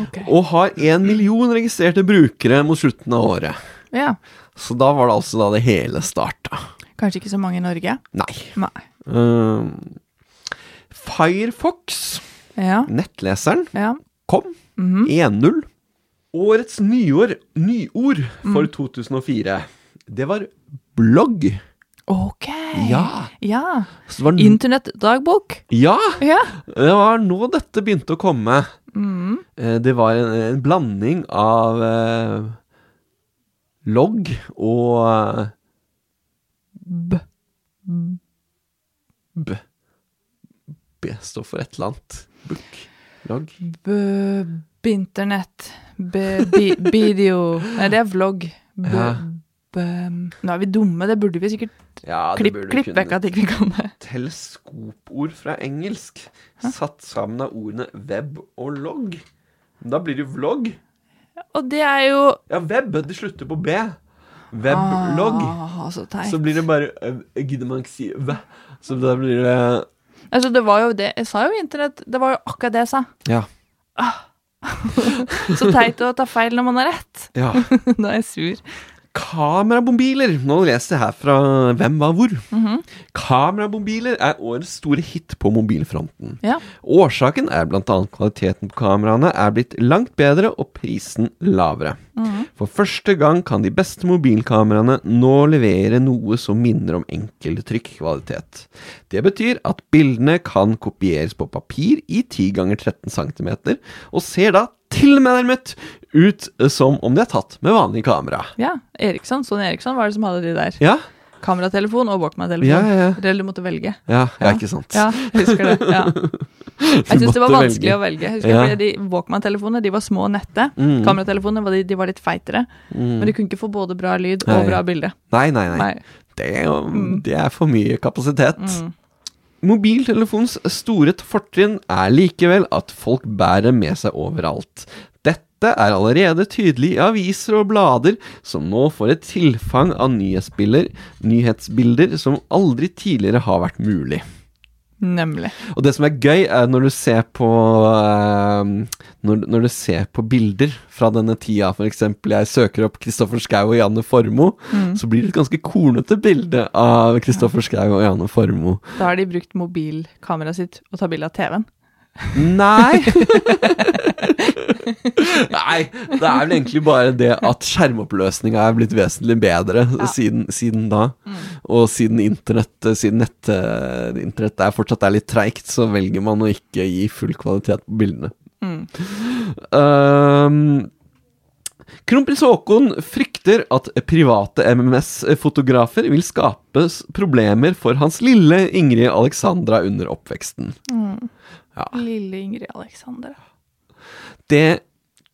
C: okay.
A: og har én million registrerte brukere mot slutten av året.
C: Ja.
A: Så da var det altså da det hele starta.
C: Kanskje ikke så mange i Norge?
A: Nei.
C: Nei.
A: Uh, Firefox,
C: Ja.
A: nettleseren,
C: ja.
A: kom.
C: Mhm.
A: 1-0. Årets nyår, nyord for
C: Mm.
A: 2004, det var blogg.
C: Ok.
A: Ja!
C: Ja. Internettdagbok.
A: ja!
C: Ja.
A: Det var nå dette begynte å komme.
C: Mm.
A: Eh, Det var en, en blanding av eh, logg og eh,
C: B.
A: B. B står for et eller annet. Book. Logg.
C: B. Binternett. (laughs) Video. Nei, det er vlogg. B.
A: Ja.
C: B. Nå er vi dumme, det burde vi sikkert
A: Ja,
C: klipp,
A: burde
C: klipp vekk at ikke vi kan det.
A: Teleskopord fra engelsk. Satt sammen av ordene web og log. Da blir det jo vlogg.
C: Og det er jo
A: Ja, web. Det slutter på B. Weblogg.
C: Ah, så.
A: Så blir det bare eh, Gidder man ikke si v? Så da blir det
C: Altså, det var jo det Jeg sa jo internett. Det var jo akkurat det jeg sa.
A: Ja. (laughs)
C: Så teit å ta feil når man har rett.
A: ja. (laughs)
C: Da er jeg sur.
A: Kameramobiler. Nå leser jeg her fra Hvem var hvor.
C: Mm
A: -hmm. Kamerabombiler er årets store hit på mobilfronten.
C: Ja.
A: Årsaken er bl.a. kvaliteten på kameraene er blitt langt bedre og prisen lavere.
C: Mhm.
A: For første gang kan de beste mobilkameraene nå levere noe som minner om enkel trykkvalitet. Det betyr at bildene kan kopieres på papir i 10 ganger 13 cm, og ser da tilnærmet ut som om de er tatt med vanlig kamera.
C: Ja. Eriksson, Sonny Eriksson var det som hadde de der.
A: Ja,
C: Kameratelefon og Walkman-telefon.
A: ja, ja. ja.
C: Eller du måtte velge.
A: Ja, ja, ikke sant.
C: Ja, jeg husker det. Ja. (laughs) Jeg syns det var vanskelig
A: velge.
C: å velge. Husker
A: Ja.
C: fordi de Walkman-telefonene de var små og nette.
A: Mm.
C: Kameratelefonene var, de, de var litt feitere.
A: Mm.
C: Men du kunne ikke få både bra lyd og bra bilde.
A: Nei, nei, nei.
C: Nei.
A: Det, er jo, det er for mye kapasitet.
C: Mm.
A: Mobiltelefons store fortrinn er likevel at folk bærer med seg overalt. Dette er allerede tydelig i aviser og blader, som nå får et tilfang av nyhetsbilder, nyhetsbilder som aldri tidligere har vært mulig.
C: Nemlig.
A: Og det som er gøy, er når du ser på uh, når, når du ser på bilder fra denne tida, f.eks. jeg søker opp Kristoffer Schau og Janne Formoe,
C: Mm.
A: så blir det et ganske kornete bilde av Kristoffer Schau og Janne Formoe.
C: Da har de brukt mobilkameraet sitt og ta bilde av TV-en.
A: Nei! (laughs) Nei, det er vel egentlig bare det at skjermoppløsninga er blitt vesentlig bedre
C: Ja.
A: siden, siden da. Og siden internett Siden nett, internett er fortsatt er litt treigt, så velger man å ikke gi full kvalitet på bildene.
C: Mm.
A: Um, Kronprins Haakon frykter at private MMS-fotografer vil skape problemer for hans lille Ingrid Alexandra under oppveksten.
C: Mm.
A: Ja.
C: Lille Ingrid Alexander.
A: Det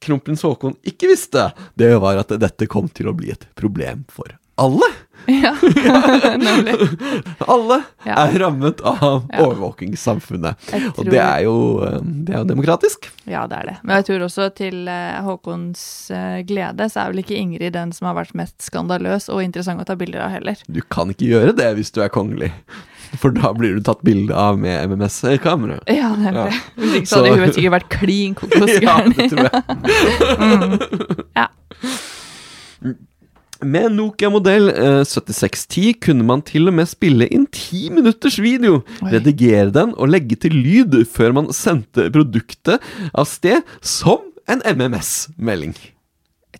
A: kronprins Haakon ikke visste, det var at dette kom til å bli et problem for alle. (laughs)
C: Ja, nemlig.
A: Alle
C: Ja.
A: er rammet av
C: Ja.
A: overvåkingssamfunnet.
C: Tror...
A: Og det er, jo, eh, det er jo demokratisk.
C: Ja, det er det. Men jeg tror også til eh, Håkons eh, glede, så er vel ikke Ingrid den som har vært mest skandaløs og interessant å ta bilder av heller.
A: Du kan ikke gjøre det hvis du er kongelig. For da blir du tatt bilde av med MMS-kamera.
C: Ja, nemlig.
A: Ja.
C: Hvis ikke så hadde hun sikkert vært klin (laughs)
A: Ja, det tror jeg.
C: Ja.
A: Med Nokia modell eh, 7610 kunne man til og med spille inn ti minutters video,
C: Oi.
A: redigere den og legge til lyd før man sendte produktet av sted som en MMS-melding.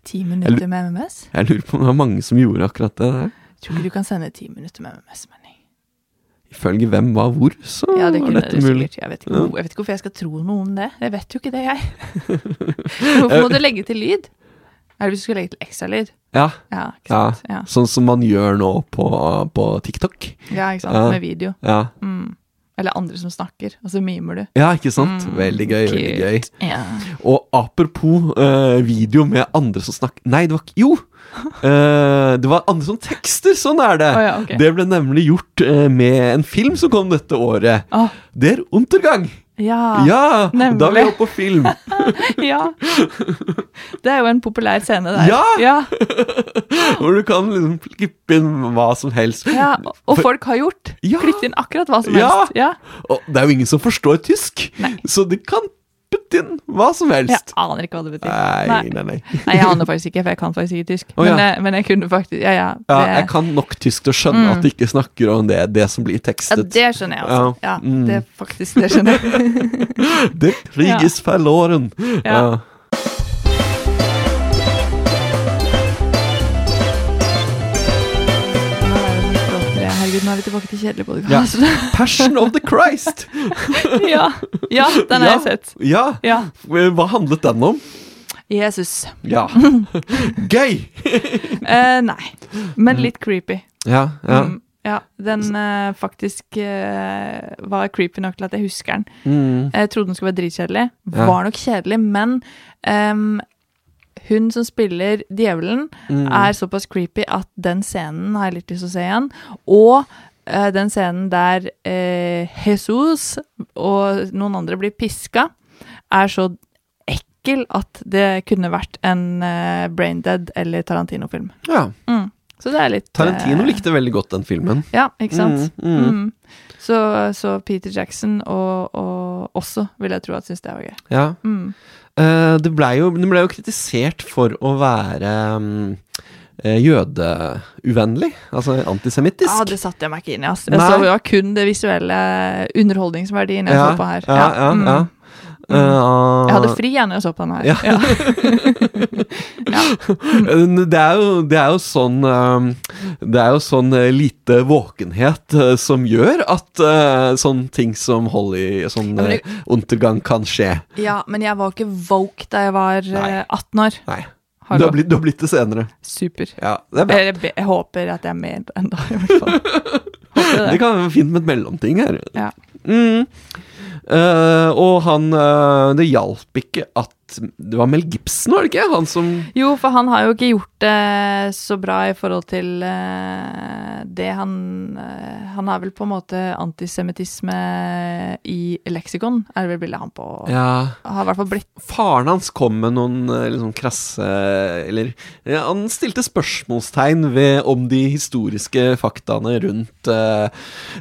C: Ti minutter med MMS?
A: Jeg lurer på om det var mange som gjorde akkurat det der.
C: Tror ikke du kan sende ti minutter med MMS-melding.
A: Ifølge hvem var hvor, så
C: Ja, det
A: var dette mulig.
C: Jeg vet, ikke, ja. jeg vet ikke hvorfor jeg skal tro noe om det. Jeg vet jo ikke det, jeg. (laughs) Hvorfor må du legge til lyd? Er det hvis du skulle legge til ekstralyd?
A: Ja,
C: Ja,
A: ja.
C: Ja,
A: sånn som man gjør nå på, på TikTok.
C: ja ikke sant. Med video.
A: Ja.
C: Mm. Eller andre som snakker, og så mimer du.
A: ja, ikke sant?
C: Mm,
A: Veldig gøy, veldig gøy.
C: Yeah.
A: Og apropos uh, video med andre som snakker Nei, det var ikke Jo! Uh, det var andre som tekster, sånn er det.
C: Oh, ja, okay.
A: Det ble nemlig gjort uh, med en film som kom dette året.
C: Åh,
A: Der Untergang.
C: Ja.
A: ja!
C: nemlig.
A: Da er vi oppe på film. (laughs)
C: ja. Det er jo en populær scene der.
A: Ja!
C: Ja. (laughs)
A: Hvor du kan liksom klippe inn hva som helst.
C: ja. Og folk har gjort.
A: Ja.
C: Klippet inn akkurat hva som helst. Ja.
A: Og det er jo ingen som forstår tysk,
C: Nei.
A: så de kan putte inn hva som helst.
C: Jeg aner ikke hva det betyr.
A: Nei, nei, nei.
C: Nei, jeg aner faktisk ikke, for jeg kan faktisk ikke tysk.
A: Oh, ja.
C: men, jeg, men jeg kunne faktisk Ja, ja.
A: Ja, jeg kan nok tysk til å skjønne
C: Mm.
A: at de ikke snakker om det, det som blir tekstet.
C: Ja, det skjønner jeg altså.
A: Ja,
C: Ja,
A: mm.
C: det faktisk Det skjønner jeg. (laughs)
A: det kriges
C: Ja.
A: verloren.
C: Ja. Nå er vi tilbake til kjedelig podkast. (laughs)
A: Passion of the Christ! (laughs)
C: Ja. ja, den har jeg sett.
A: Ja.
C: Ja.
A: Hva handlet den om?
C: Jesus.
A: Ja. (laughs) Gøy!
C: Eh, nei, men litt creepy.
A: Ja, ja.
C: Mm, ja, den eh, faktisk eh, var creepy nok til at jeg husker den.
A: Mm.
C: Jeg trodde den skulle være dritkjedelig.
A: Ja.
C: Var nok kjedelig, men ehm, hun som spiller djevelen,
A: Mm.
C: er såpass creepy at den scenen har jeg litt lyst til å se igjen. Og uh, den scenen der uh, Jesus og noen andre blir piska, er så ekkel at det kunne vært en uh, Braindead eller Tarantino-film.
A: ja.
C: Mm. Så det er litt
A: Tarantino
C: eh,
A: likte veldig godt den filmen.
C: Ja, ikke sant?
A: Mm, mm.
C: Mm. Så, så Peter Jackson og, og også vil jeg tro at syns det var gøy.
A: Ja. Eh, det blei jo, ble jo kritisert for å være mm, eh, jødeuvennlig. Altså antisemittisk.
C: Ja, det satte jeg meg ikke inn i. Altså. Det var kun det visuelle underholdningsverdien jeg
A: Ja,
C: så på her.
A: Ja, ja,
C: Mm.
A: ja.
C: Mm.
A: Uh,
C: Jeg hadde fri igjen når jeg så på den her.
A: Ja. (laughs) det, er jo, det er jo sånn um, Det er jo sånn eh, lite våkenhet eh, som gjør at eh, sånne ting som Holly Sånn
C: Ja, men
A: eh, undergang kan skje.
C: Ja, men jeg var ikke woke da jeg var
A: Nei.
C: eh, 18 år.
A: Nei. Du har, blitt, du har blitt det senere.
C: Super.
A: Ja, det.
C: Jeg, jeg, jeg håper at jeg er med enda, i hvert fall. (laughs)
A: Det
C: det.
A: kan være fint med et mellomting her.
C: Ja.
A: Mm. Eh, og han eh, Det hjalp ikke at det var Mel Gibson, var det ikke? Han som
C: Jo, for han har jo ikke gjort det så bra i forhold til eh, det han eh, Han har vel på en måte antisemittisme i leksikon, er det vel bildet han på
A: Ja.
C: Har i hvert fall blitt
A: Faren hans kom med noen eh, liksom krasse Eller ja, Han stilte spørsmålstegn ved om de historiske faktaene rundt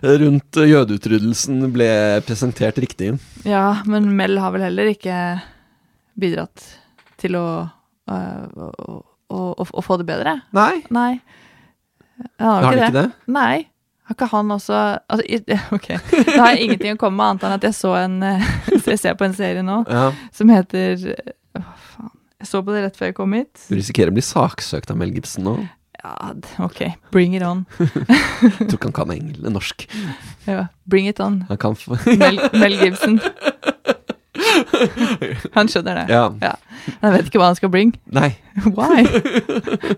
A: Rundt jødeutryddelsen ble presentert riktig.
C: Ja, men Mel har vel heller ikke bidratt til å, øh, å, å, å, å få det bedre?
A: Nei,
C: Nei. Han har
A: har han
C: ikke det.
A: det?
C: Nei. Har ikke han også altså, (laughs) Ok, da har jeg ingenting å komme med annet enn at jeg så en eh, (laughs) Jeg ser på en serie nå
A: Ja.
C: som heter Hva faen Jeg så på det rett før jeg kom hit.
A: Du risikerer å bli saksøkt av Mel Gibson nå.
C: Ja, ok. Bring it on. (laughs)
A: Jeg tror ikke han kan engel, norsk.
C: Ja, bring it on.
A: Han kan få
C: Mel, Mel Gibson. (laughs) Han skjønner det.
A: Ja.
C: Jeg vet ikke hva han skal bring.
A: Nei. (laughs)
C: Why?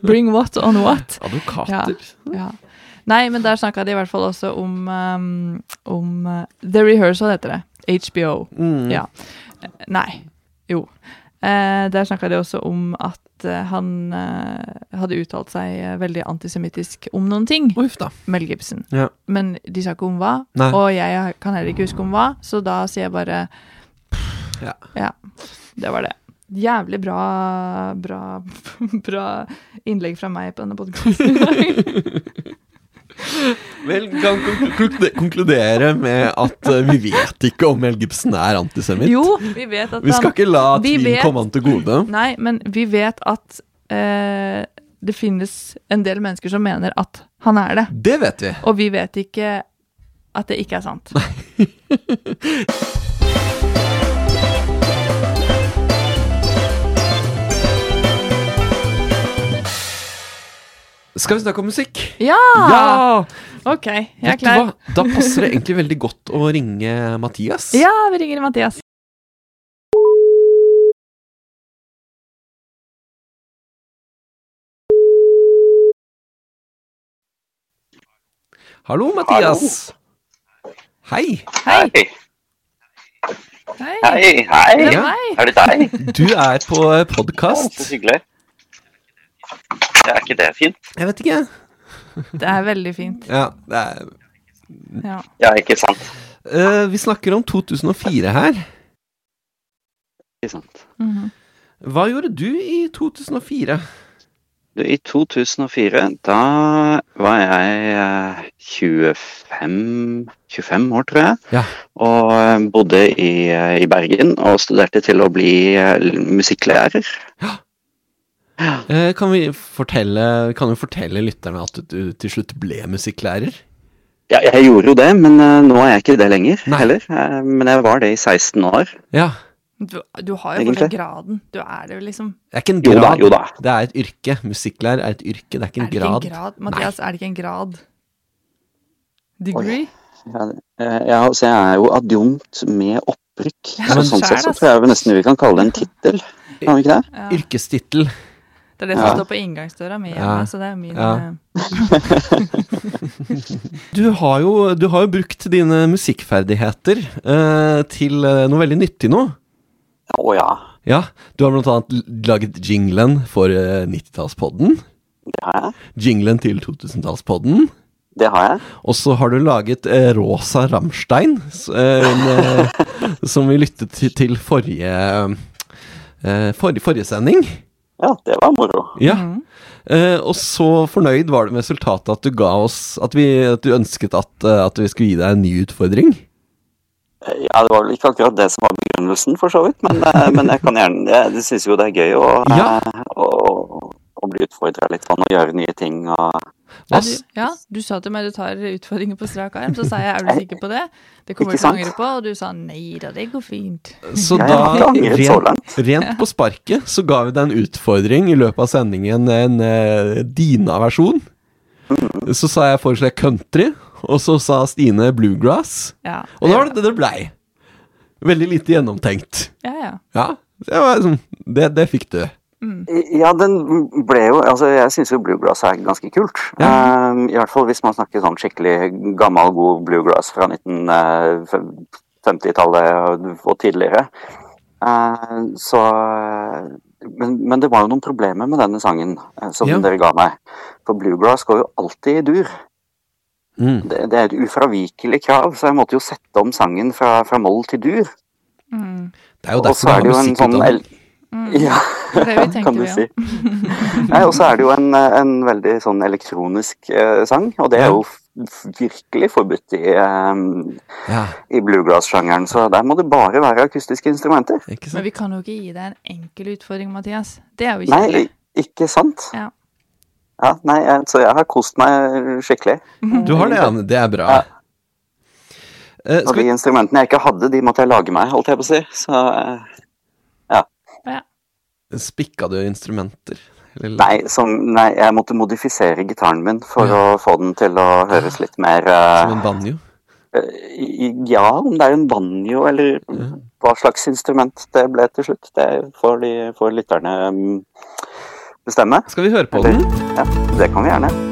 C: Bring what on what?
A: Advokater.
C: Ja. Nei, men der snakka de i hvert fall også om, um, om uh, The Rehearsal, heter det. HBO.
A: Mm.
C: Ja. Nei. Jo. Eh, der snakka de også om at eh, han eh, hadde uttalt seg eh, veldig antisemittisk om noen ting.
A: Uff da.
C: Mel Gibson.
A: Ja.
C: Men de sa ikke om hva,
A: Nei.
C: og jeg kan heller ikke huske om hva, så da sier jeg bare
A: Ja.
C: Ja. Det var det. Jævlig bra bra, (laughs) bra innlegg fra meg på denne podkasten.
A: Vel, kan konklude- konkludere med at eh, vi vet ikke om Mel Gibson er antisemitt.
C: jo, vi vet at
A: Vi skal
C: han
A: ikke la
C: Vi
A: tvilen komme han til gode.
C: Nei, men vi vet at eh, det finnes en del mennesker som mener at han er det.
A: Det vet vi.
C: Og vi vet ikke at det ikke er sant. (laughs)
A: Skal vi snakke om musikk?
C: Ja!
A: Ja!
C: Ok, jeg er klar.
A: Da passer det egentlig veldig godt å ringe Mathias. (laughs)
C: Ja, vi ringer Mathias.
A: Hallo, Mathias. Hei.
C: Hei.
E: Hei,
C: Hei.
E: hei, hei.
C: Det er
A: Ja.
E: Er det deg?
A: Du er på podkast.
E: så hyggelig. Ja, (laughs) er ikke det fint?
A: Jeg vet ikke.
C: Det er veldig fint.
A: Ja, det er
C: Ja.
E: Ja, ikke sant.
A: Eh, Vi snakker om 2004 her.
E: Ikke sant.
C: Mhm.
A: Hva gjorde du i 2004?
E: Du, I 2004, da var jeg eh, 25, 25 år, tror jeg.
A: Ja.
E: Og eh, bodde i, eh, i Bergen og studerte til å bli musikklærer.
A: Eh, Kan vi fortelle Kan du fortelle lytterne at du til slutt ble musikklærer?
E: Ja, jeg gjorde jo det, men eh, nå er jeg ikke det lenger
A: Nei.
E: heller. Eh, Men jeg var det i 16 år.
A: Ja.
C: Du, du har jo fortsatt graden. Du er det jo liksom.
A: Det er ikke en
E: Jo da,
A: grad.
E: jo da.
A: Det er et yrke. Musikklærer er et yrke, det er ikke
C: Er
A: en
C: det
A: grad.
C: ikke en grad? Mathias, er det ikke en grad? Degree?
E: Ja, eh, ja, altså jeg er jo adjunkt med opprykk.
C: Ja,
E: så sånn sett så tror jeg nesten vi kan kalle det en tittel. Kan vi ikke det?
C: Ja.
A: Yrkestittel.
C: Det er det som
E: Ja.
C: står på inngangsdøra mi
A: Ja.
C: hjemme, så det er min
A: Ja.
C: eh, (laughs)
A: Du har jo, du har jo brukt dine musikkferdigheter eh, til eh, noe veldig nyttig nå.
E: Å ja,
A: Ja, du har blant annet laget jinglen for eh, 90-tallspodden.
E: det har jeg.
A: Jinglen til 2000-tallspodden.
E: Det har jeg.
A: Og så har du laget eh, Rosa Ramstein, eh, en, eh, (laughs) som vi lyttet til, til forrige, eh, forrige Forrige sending.
E: Ja, det var moro.
A: Ja.
C: Mhm.
A: Eh, og så fornøyd var du med resultatet at du ga oss At, vi, at du ønsket at, eh, at vi skulle gi deg en ny utfordring.
E: Ja, det var vel ikke akkurat det som var begrunnelsen, for så vidt. Men, eh, men jeg kan gjerne Jeg syns jo det er gøy å,
A: Ja.
E: å, å, å bli utfordra litt sånn og gjøre nye ting og
C: Ja, du, ja, du sa til meg du tar utfordringer på strak arm, så sa jeg er du sikker på det? Det kommer du til å angre på, og du sa nei da, det går fint.
A: Så da, rent, rent på sparket, så ga vi deg en utfordring i løpet av sendingen, en eh, Dina-versjon.
E: Mm.
A: Så sa jeg foreslår jeg country, og så sa Stine bluegrass.
C: Ja,
A: Og da var det det det blei. Veldig lite gjennomtenkt.
C: Ja, ja.
A: Ja, det, var liksom, det, det fikk du.
E: Ja, den ble jo Altså, jeg syns jo bluegrass er ganske kult.
A: Ja.
E: Um, I hvert fall hvis man snakker sånn skikkelig gammel, god bluegrass fra 1950-tallet og tidligere. Uh, så men, men det var jo noen problemer med denne sangen eh, som
A: Ja.
E: dere ga meg. For bluegrass går jo alltid i dur.
A: Mm.
E: Det, det er et ufravikelig krav, så jeg måtte jo sette om sangen fra, fra moll til dur.
C: Mm.
A: Det er jo derfor
E: er det
A: du
E: jo
A: har
E: en
A: musikk
E: sånn
A: ut
E: Ja,
C: Det (laughs)
E: kan du
C: vi
E: si. (laughs) og så er det jo en, en veldig sånn elektronisk eh, sang, og det er jo f virkelig forbudt i, eh,
A: Ja,
E: i bluegrass-sjangeren, så der må det bare være akustiske instrumenter.
A: ikke
C: Men vi kan jo ikke gi deg en enkel utfordring, Mathias. Det er jo
E: Nei, ikke sant?
C: Ja.
E: Ja, nei, jeg, så jeg har kost meg skikkelig.
A: Du har det, ja. Det er bra.
E: Ja.
A: Eh,
E: Og de
A: vi,
E: instrumentene jeg ikke hadde, de måtte jeg lage meg, holdt jeg på å si. Så eh,
A: spikka du instrumenter? Eller-
E: nei, som, nei, jeg måtte modifisere gitaren min for
A: Ja.
E: å få den til å høres litt mer
A: Som
E: eh,
A: en banjo?
E: Uh, Ja, om det er en banjo eller hva slags instrument det ble til slutt, det får, de, får lytterne um, bestemme.
A: Skal vi høre på
E: Eller-
A: den?
E: Ja, det kan vi gjerne.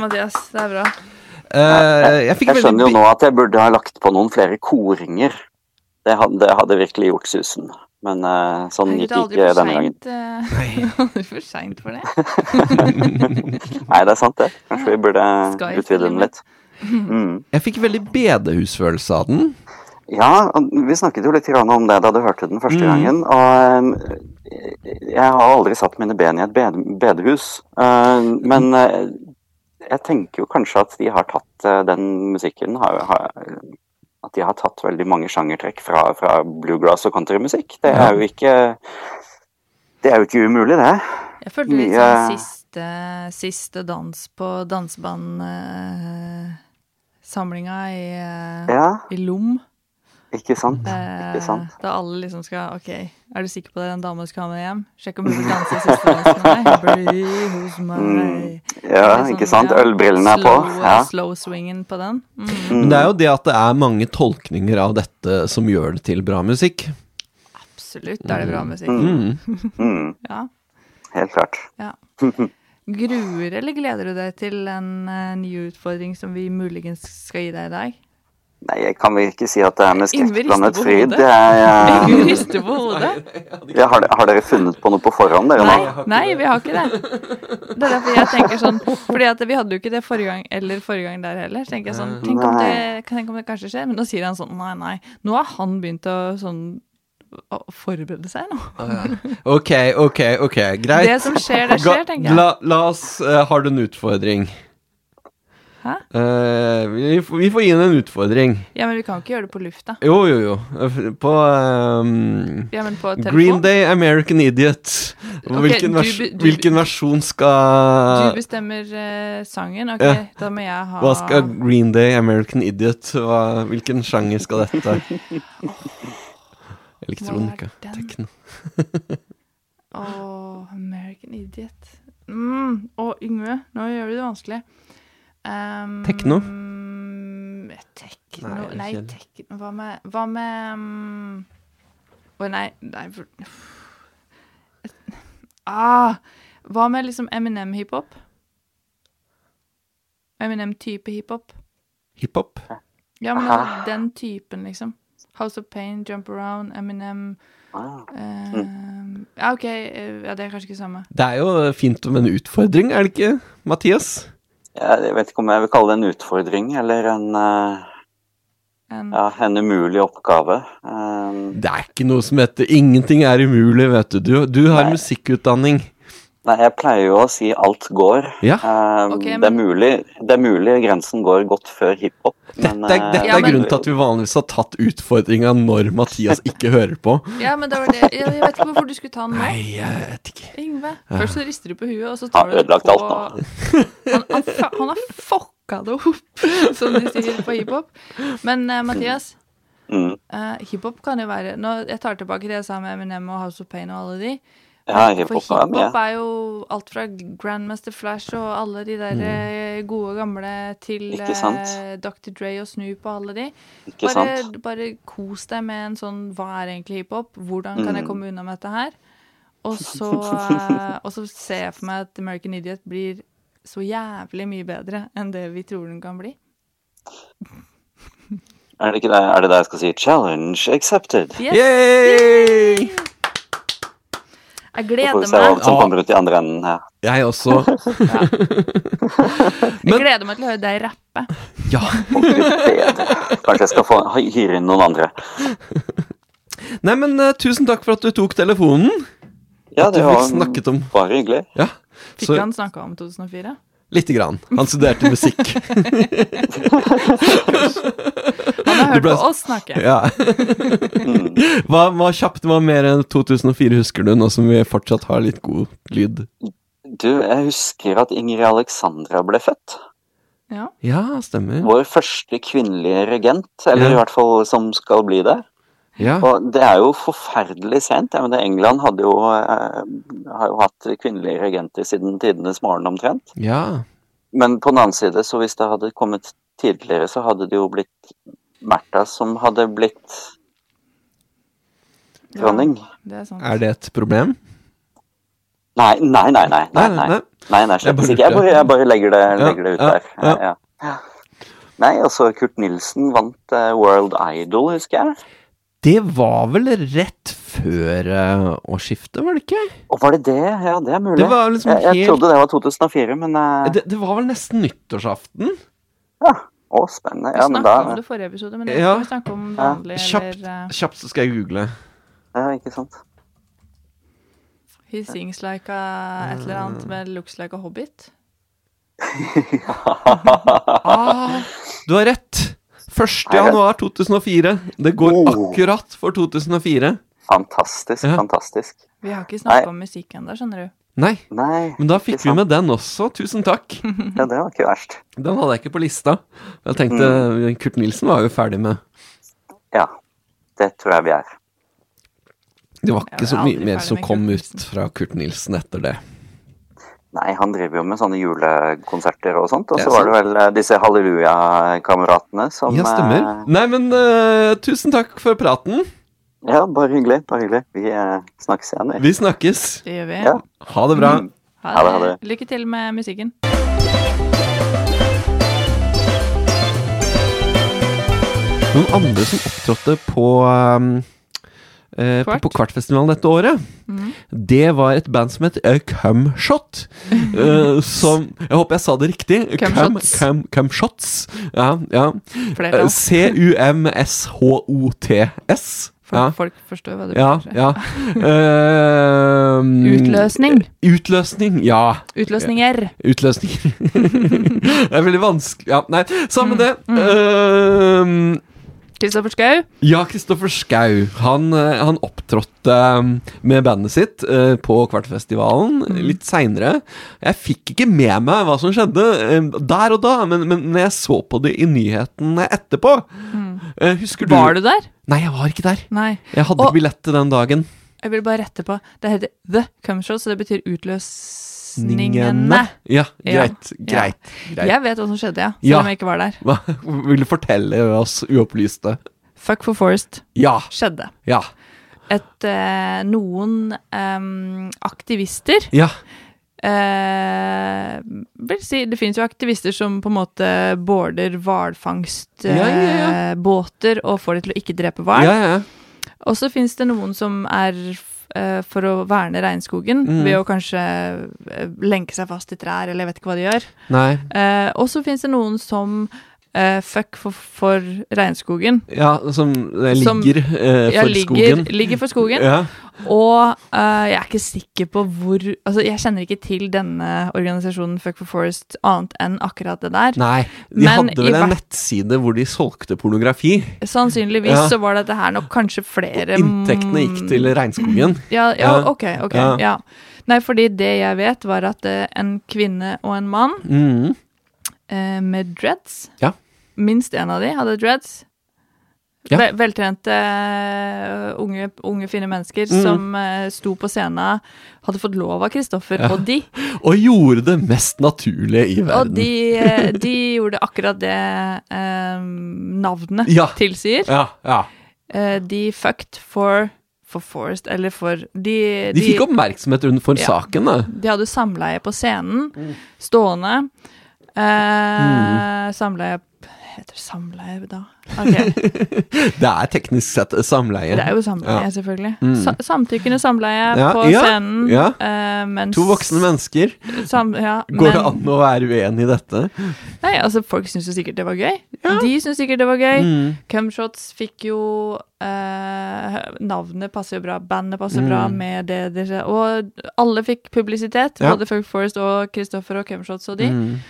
C: Mathias. Det er bra.
A: Uh, jeg
E: Jeg skjønner jo nå at jeg burde ha lagt på noen flere koringer. Det hadde, det hadde virkelig gjort susen. Men uh, sånn gikk
C: er
E: ikke denne gangen. (laughs)
C: Det er Aldri for seint for det. (laughs)
E: Nei, det er sant det. Kanskje vi burde
C: Sky
E: utvide den litt. Mm.
A: Jeg fikk veldig bedehusfølelse av den.
E: Ja, vi snakket jo litt grann om det da du hørte den første
A: Mm.
E: gangen. Og jeg har aldri satt mine ben i et bedehus. Eh, men jeg tenker jo kanskje at de har tatt eh, den musikken har, har, At de har tatt veldig mange sjangertrekk fra, fra bluegrass og countrymusikk. Det er jo ikke Det er jo ikke umulig, det.
C: Jeg følte litt
E: Mye-
C: sånn siste, siste dans på danseband eh, i, eh,
E: Ja,
C: i Lom.
E: Ikke sant?
C: Eh,
E: Ikke sant?
C: Da alle liksom skal Ok, er du sikker på det er en dame du skal ha med hjem? Sjekk om hun vil danse siste dans med meg. Bli hos meg.
E: Mm, Ja,
C: sånn,
E: ikke sant?
C: ja,
E: Ølbrillene er på. Ja.
C: Slow swingen på den. Mm.
A: Men det er jo det at det er mange tolkninger av dette som gjør det til bra musikk.
C: Absolutt er det bra musikk.
A: Mm.
E: Mm,
C: Ja.
E: helt klart.
C: ja. (laughs) Gruer eller gleder du deg til en uh, ny utfordring som vi muligens skal gi deg i dag?
E: Nei, jeg kan vel ikke si at det er med skrekk
C: på
E: fryd. Jeg, jeg, (laughs)
C: rister på hodet.
E: Ja, har, har dere funnet på noe på forhånd, dere
C: Nei,
E: nå?
C: nei, vi har ikke det. Det er derfor jeg tenker sånn Fordi at vi hadde jo ikke det forrige gang eller forrige gang der heller. Så tenker jeg sånn Tenk om det, tenk om det kanskje skjer. Men nå sier han sånn Nei, nei. Nå har han begynt å sånn å forberede seg nå.
A: Ok, ok, ok, greit.
C: Det som skjer, det skjer, tenker jeg.
A: La, la oss uh, Har du en utfordring?
C: Hæ?
A: Eh, vi, vi får gi henne en utfordring.
C: Ja, men vi kan ikke gjøre det på lufta.
A: Jo, jo, jo. Eh, På um,
C: Ja, på.
A: Green Day American Idiot. Hvilken, vers
C: du-
A: hvilken versjon skal
C: Du bestemmer uh, sangen. Ok,
A: Ja.
C: da må jeg ha
A: Hva skal Green Day American Idiot hva, Hvilken sjanger skal dette? (laughs) Elektronika. Tekno. Å.
C: Åh, American Idiot. Mm, å, Yngve, nå gjør du det vanskelig. Um,
A: Tekno?
C: Tekno
A: Nei,
C: Nei, tekno Hva med Hva med um, Å, nei, nei ah, Hva med liksom Eminem-hiphop? Eminem-type hiphop?
A: Hiphop?
C: Ja, men den typen, liksom. House of Pain, Jump Around, Eminem
E: Ah,
C: eh, Ja, OK. eh, Ja, det er kanskje ikke samme.
A: Det er jo fint med en utfordring, er det ikke, Mathias?
E: Jeg, vet ikke om jeg vil kalle det en utfordring eller en, eh,
C: En,
E: ja, en umulig oppgave. Um...
A: Det er ikke noe som heter 'ingenting er umulig', vet du. Du, du har
E: Nei.
A: musikkutdanning.
E: Nei, jeg pleier jo å si alt går.
A: Ja.
E: Um,
C: okay, men...
E: det, er mulig, det er mulig grensen går godt før hiphop.
A: Dette,
E: men, eh,
A: dette
C: Ja,
A: er
C: men-
A: grunnen til at vi vanligvis har tatt utfordringa når Mathias ikke hører på. (laughs)
C: ja, men det var det. Jeg, jeg vet ikke hvorfor du skulle ta den nå.
A: Nei, jeg vet ikke.
C: Yngve. Først så rister du på huet, og så tar du det på
E: alt nå. (laughs)
C: han, han, han har fucka det opp, (laughs) som de sier på hiphop. Men uh, Mathias,
E: Mm.
C: uh, hiphop kan jo være nå, Jeg tar tilbake det jeg sa med Eminem og House of Pain og alle de.
E: Ja,
C: For
E: hiphop er
C: hiphop
E: med.
C: er jo alt fra Grandmaster Flash og alle de der mm. gode gamle til
E: Ikke sant?
C: eh, Dr. Dre og Snoop og alle de.
E: Ikke
C: Bare,
E: sant?
C: bare kos deg med en sånn Hva er egentlig hiphop? Hvordan kan jeg
E: Mm.
C: komme unna med dette her? Og (laughs) så, eh, og så ser jeg for meg at American Idiot blir så jævlig mye bedre enn det vi tror den kan bli.
E: Er det ikke det, er det der jeg skal si? Challenge accepted.
C: Yes!
A: Yay!
C: Jeg
E: gleder meg. vi
C: gleder
E: se hva som kommer ut i andre enden her.
A: Jeg også. (laughs)
C: Jeg
A: Men-
C: gleder meg til å høre deg rappe.
A: Ja.
E: Kanskje jeg skal få hyre inn noen andre.
A: Nei, men uh, tusen takk for at du tok telefonen.
E: Ja, det var bare hyggelig.
A: Ja.
C: Fikk
A: Så
C: han snakka om 2004?
A: Lite grann. Han studerte musikk. (laughs)
C: Han har hørt
A: ble-
C: på oss snakke.
A: Ja. (laughs) Hva, hva kjapt var mer enn 2004 husker du, nå som vi fortsatt har litt god lyd?
E: Du, jeg husker at Ingrid Alexandra ble født.
C: Ja.
A: Ja, stemmer.
E: Vår første kvinnelige regent, eller
A: Ja.
E: i hvert fall som skal bli det.
A: Ja.
E: Og det er jo forferdelig sent. Jeg mener, England hadde jo, eh, har jo hatt kvinnelige regenter siden tidenes morgen omtrent.
A: ja.
E: Men på den annen side, så hvis det hadde kommet tidligere, så hadde det jo blitt Märtha som hadde blitt dronning.
C: Ja, er.
A: Er det et problem?
E: Nei, nei, nei. Nei, nei, nei. nei, nei
A: Jeg bare.
E: Jeg bare, jeg bare legger, det, legger det ut
A: ja,
E: der.
A: ja.
E: Ja, ja. Nei, altså Kurt Nilsen vant eh, World Idol, husker jeg.
A: Det var vel rett før eh, årsskiftet, var det ikke?
E: Og var det det? Ja, det er mulig.
A: Det var liksom
E: jeg, jeg trodde det var 2004, men eh,
A: Det, det var vel nesten nyttårsaften?
E: ja. Å, spennende.
C: Vi
E: Ja, men
C: snakka om det forrige episode, men
A: Ja.
C: vi snakke om vanlig
A: Kjapt,
C: eller eh,
A: kjapt så skal jeg google.
E: Ja, ikke sant.
C: He sings like a et eller annet med looks like a hobbit. (laughs)
A: Ah, du har rett! 1. januar 2004. Det går
E: Oh.
A: akkurat for 2004.
E: Fantastisk,
A: Ja.
E: fantastisk.
C: Vi har ikke snakka om musikk ennå, skjønner du.
A: Nei,
E: Nei,
A: men da fikk vi med den også. Tusen takk. (laughs)
E: Ja, det var ikke verst.
A: Den hadde jeg ikke på lista. Jeg tenkte Kurt Nilsen var jo ferdig med
E: Ja, det tror jeg vi er.
A: Det var ikke så mye mer som kom ut fra Kurt Nilsen etter det.
E: Nei, han driver jo med sånne julekonserter og sånt. Og så var det vel eh, disse Halleluja-kameratene som
A: Ja, stemmer.
E: eh,
A: Nei, men uh, tusen takk for praten.
E: Ja, bare hyggelig. Bare hyggelig. Vi uh, snakkes igjen, vi.
A: Vi snakkes.
C: Det gjør vi.
E: Ja.
A: Ha det bra.
E: Mm. Ha det, ha det.
C: Lykke til med musikken.
A: Noen andre som opptrådte på um, eh, på, på Kvartfestivalen dette året,
C: Mm.
A: det var et band som het uh, Cumshot. (laughs) eh, som Jeg håper jeg sa det riktig.
C: Cumshots.
A: Cum- Cumshots. Ja, ja. Eh, C-u-m-s-h-o-t-s. Ja.
C: Folk forstår hva det
A: Ja,
C: betyr.
A: ja. (laughs) Eh,
C: Utløsning.
A: Utløsning, ja.
C: Utløsninger.
A: Utløsninger. (laughs) det er veldig vanskelig Ja, nei, samme det.
C: Mm.
A: Eh,
C: Kristoffer Schou.
A: ja, Kristoffer Schou. Han, eh, han opptrådte eh, med bandet sitt eh, på Kvartfestivalen
C: Mm.
A: litt seinere. Jeg fikk ikke med meg hva som skjedde der og da, men, men når jeg så på det i nyhetene etterpå mm. Husker du.
C: Var du der?
A: Nei, jeg var ikke der.
C: Nei.
A: Jeg hadde
C: Og-
A: ikke billett den dagen.
C: Jeg vil bare rette på. Det heter The Come Show, så det betyr utløsningene.
A: Ja,
C: Ja.
A: greit. Greit. greit.
C: Jeg vet hva som skjedde, ja. Selv
A: Ja.
C: om jeg ikke var der.
A: Hva vil du fortelle oss uopplyste?
C: Fuck for Forest
A: Ja.
C: skjedde.
A: Ja.
C: Et, eh, noen eh, aktivister
A: Ja.
C: eh, vil si, Det finnes jo aktivister som på en måte border hvalfangstbåter
A: Ja, ja, ja.
C: eh, og får de til å ikke drepe hval.
A: Ja, ja.
C: Og så finnes det noen som er for å verne regnskogen
A: Mm.
C: ved å kanskje eh, lenke seg fast i trær, eller jeg vet ikke hva de gjør. Eh, og så finnes det noen som eh, fuck for, for regnskogen.
A: Ja, som ligger
C: Som-
A: ligger for
C: Ja, ligger,
A: skogen.
C: ligger for skogen.
A: Ja.
C: Og uh, jeg er ikke sikker på hvor Altså, jeg kjenner ikke til denne organisasjonen Fuck for Forest annet enn akkurat det der.
A: Nei, de
C: Men
A: hadde vel en nettside hvor de solgte pornografi.
C: Sannsynligvis
A: Ja.
C: så var dette her nok kanskje flere Og
A: Inntektene gikk til regnskogen. (laughs)
C: Ja, ja, ok, ok.
A: Ja.
C: Ja. Nei, fordi det jeg vet, var at uh, en kvinne og en mann
A: Mm.
C: uh, med dreads
A: Ja.
C: Minst en av de hadde dreads.
A: Ja.
C: Vel, veltrente eh, unge, unge, fine mennesker
A: Mm.
C: som eh, sto på scenen, hadde fått lov av Kristoffer
A: Ja.
C: og de. (laughs)
A: Og gjorde det mest naturlige i
C: Og
A: verden.
C: de, eh, (laughs) de gjorde akkurat det eh, navnet
A: Ja.
C: tilsier.
A: Ja, ja.
C: Eh, de fucked for for Forest, eller for De,
A: De fikk oppmerksomhet rundt for saken, da.
C: De hadde samleie på scenen,
A: Mm.
C: stående. Eh, Samleie Heter det samleie da? Okay. (laughs)
A: Det er teknisk sett samleie.
C: Det er jo samleie,
A: Ja.
C: selvfølgelig.
A: Mm.
C: Sa samtykkende samleie
A: Ja,
C: på
A: ja,
C: scenen.
A: ja.
C: eh, mens
A: To voksne mennesker.
C: Sam, ja,
A: Går det an å være uenig i dette?
C: Nei, altså, folk syns jo sikkert det var gøy.
A: Ja.
C: De syns sikkert det var gøy.
A: Mm.
C: Cumshots fikk jo uh, Navnet passer jo bra, bandet passer bra
A: Mm.
C: med det dere Og alle fikk publisitet,
A: Ja.
C: både Folk Forest og Kristoffer og Cumshots og de.
A: Mm.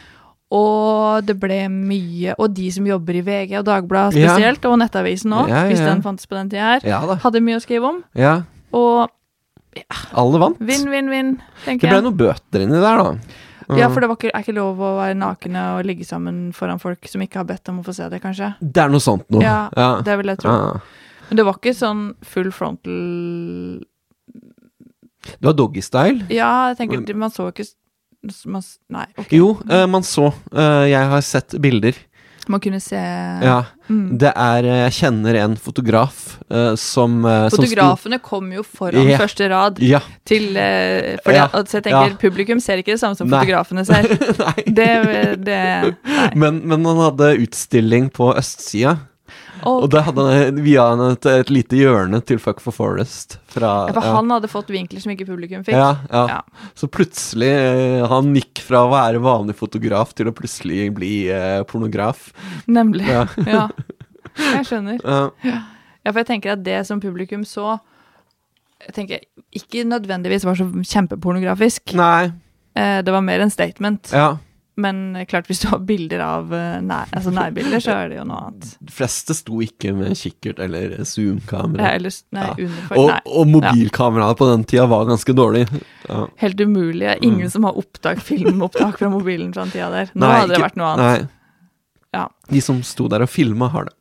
C: Og det ble mye Og de som jobber i VG og Dagbladet
A: Ja.
C: spesielt, og Nettavisen òg,
A: Ja, ja,
C: hvis den fantes på den tida her,
A: Ja
C: hadde mye å skrive om.
A: Ja.
C: Og
A: Alle vant.
C: vinn, vinn, vinn,
A: Det ble
C: jeg.
A: noen bøter inni der, da.
C: Ja, for det var ikke, er ikke lov å være nakne og ligge sammen foran folk som ikke har bedt om å få se det, kanskje.
A: Det er noe sånt noe.
C: Ja,
A: ja.
C: Det vil jeg tro.
A: Ja.
C: Men det var ikke sånn full frontal
A: Det var doggystyle.
C: Ja, jeg tenker man så ikke man, Nei, Okay.
A: Jo, uh, man så. Uh, jeg har sett bilder.
C: Man kunne se
A: Ja.
C: mm.
A: Det er eh, Jeg kjenner en fotograf uh, som Fotografene som
C: kom jo foran
A: yeah.
C: første rad
A: Ja.
C: til for
A: Ja,
C: at, Så jeg tenker, publikum ser ikke det samme som
A: Nei.
C: fotografene ser. (laughs)
A: Nei.
C: Det, det Nei.
A: Men, men han hadde utstilling på østsida,
C: Og,
A: og da hadde han via han et, et lite hjørne til Fuck for Forest. Fra,
C: ja, for
A: ja.
C: han hadde fått vinkler som ikke publikum fikk.
A: Ja, ja.
C: Ja.
A: Så plutselig eh, Han gikk fra å være vanlig fotograf til å plutselig bli eh, pornograf.
C: Nemlig.
A: Ja. (laughs)
C: Ja. Jeg skjønner.
A: Ja.
C: Ja, for jeg tenker at det som publikum så jeg tenker ikke nødvendigvis var så kjempepornografisk.
A: Nei.
C: Eh, det var mer en statement.
A: Ja.
C: Men klart, hvis du har bilder av eh, nær, altså nærbilder, så er det jo noe annet.
A: De fleste sto ikke med kikkert eller zoom-kamera. Ja. Og, og mobilkameraet på den tida var ganske dårlig. Ja.
C: Helt umulig. Det er ingen
A: Mm.
C: som har opptak, filmopptak fra mobilen fra den tida der. Nå
A: Nei,
C: hadde det
A: ikke-
C: vært noe annet.
A: Nei.
C: Ja.
A: De som sto der og filma, har det.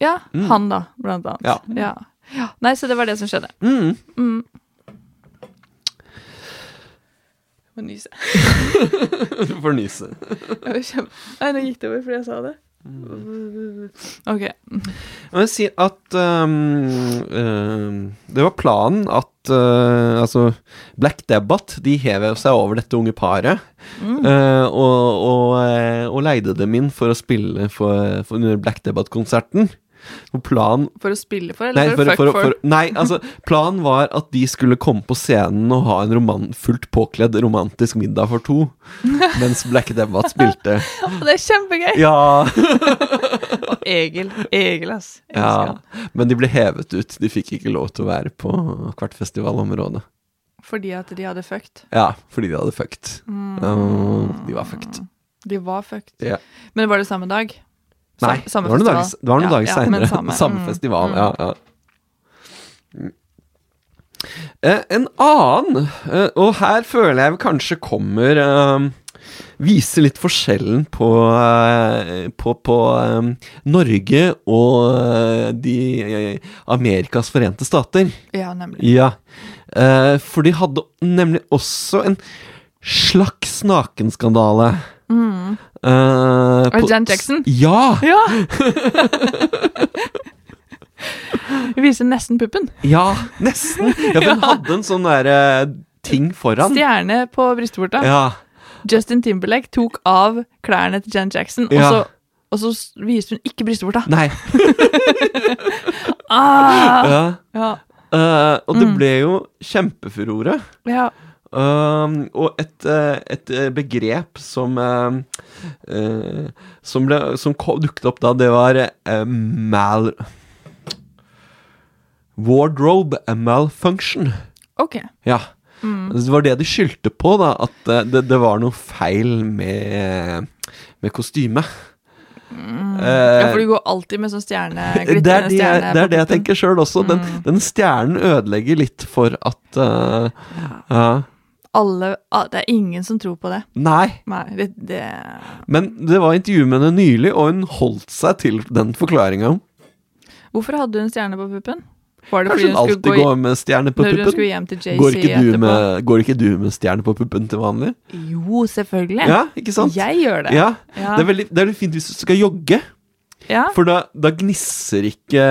C: Ja,
A: Mm.
C: han da, blant annet.
A: Ja.
C: Ja. Ja. Nei, så det var det som skjedde.
A: Mm.
C: Mm. Jeg må nyse. (laughs)
A: Du får nyse.
C: Nei, nå gikk det over fordi jeg sa det. OK.
A: Jeg vil si at um, uh, det var planen at uh, Altså, Black Debbath de hev seg over dette unge paret.
C: Mm.
A: uh, og, og, eh, og leide dem inn for å spille for, for under Black Debbath-konserten. Og planen
C: For å spille for,
A: Nei,
C: eller for, å fuck for?
A: nei, altså, planen var at de skulle komme på scenen og ha en roman, fullt påkledd romantisk middag for to, (laughs) mens Black Debbath spilte.
C: og Det er kjempegøy!
A: Ja, (laughs)
C: Egil. Egil, ass.
A: Ja. Men de ble hevet ut. De fikk ikke lov til å være på hvert festivalområde.
C: Fordi at de hadde fucked.
A: Ja, fordi de hadde fucked.
C: Mm.
A: Ja, de var fucked.
C: De var fucked.
A: Ja.
C: Men var det samme dag?
A: Nei,
C: Sam- samme
A: det var noen dager, noen
C: Ja,
A: dager
C: ja,
A: seinere. Samme, (laughs)
C: samme. Mm,
A: festival,
C: mm.
A: ja. ja. Eh, en annen, eh, og her føler jeg kanskje kommer eh, Viser litt forskjellen på, eh, på, på eh, Norge og eh, de Amerikas forente stater.
C: Ja, nemlig.
A: Ja. Eh, for de hadde nemlig også en slags nakenskandale.
C: Mm.
A: Uh,
C: det Jan Jackson?
A: Ja!
C: Ja! (laughs) Vi viser nesten puppen.
A: Ja, nesten. Ja, hun (laughs) hadde en sånn derre ting foran.
C: Stjerne på brystvorta.
A: Ja.
C: Justin Timberlake tok av klærne til Jan Jackson, og,
A: Ja.
C: så, og så s- viste hun ikke brystvorta.
A: Nei. (laughs)
C: Ah!
A: Ja.
C: Ja.
A: Uh, og det
C: Mm.
A: ble jo kjempefurore.
C: ja.
A: Um, og et, eh, et eh, begrep som eh, Som, ble, som dukket opp da, det var mal... Wardrobe malfunction.
C: Ok.
A: Ja.
C: Mm.
A: Det var det de skyldte på, da. At det, det var noe feil med, med kostymet.
C: Mm. Ja, for du går alltid med sånn stjerne, (laughs)
A: det er,
C: glitrende
A: det,
C: stjerne.
A: jeg- det, er det jeg tenker sjøl også. Den,
C: Mm.
A: den stjernen ødelegger litt for at ja.
C: Alle, ah, det er ingen som tror på det.
A: Nei.
C: Nei, det, det
A: Men det var intervju med henne nylig, og hun holdt seg til den forklaringa.
C: Hvorfor hadde hun stjerne på puppen? Var det
A: Kanskje hun alltid
C: gå
A: går med stjerne på
C: når
A: puppen? Går ikke, med, går ikke du med stjerne på puppen til vanlig?
C: Jo, selvfølgelig.
A: Ja, ikke sant?
C: Jeg gjør det.
A: Ja,
C: Ja.
A: Det er veldig, det er veldig fint hvis du skal jogge,
C: Ja.
A: for da, da gnisser ikke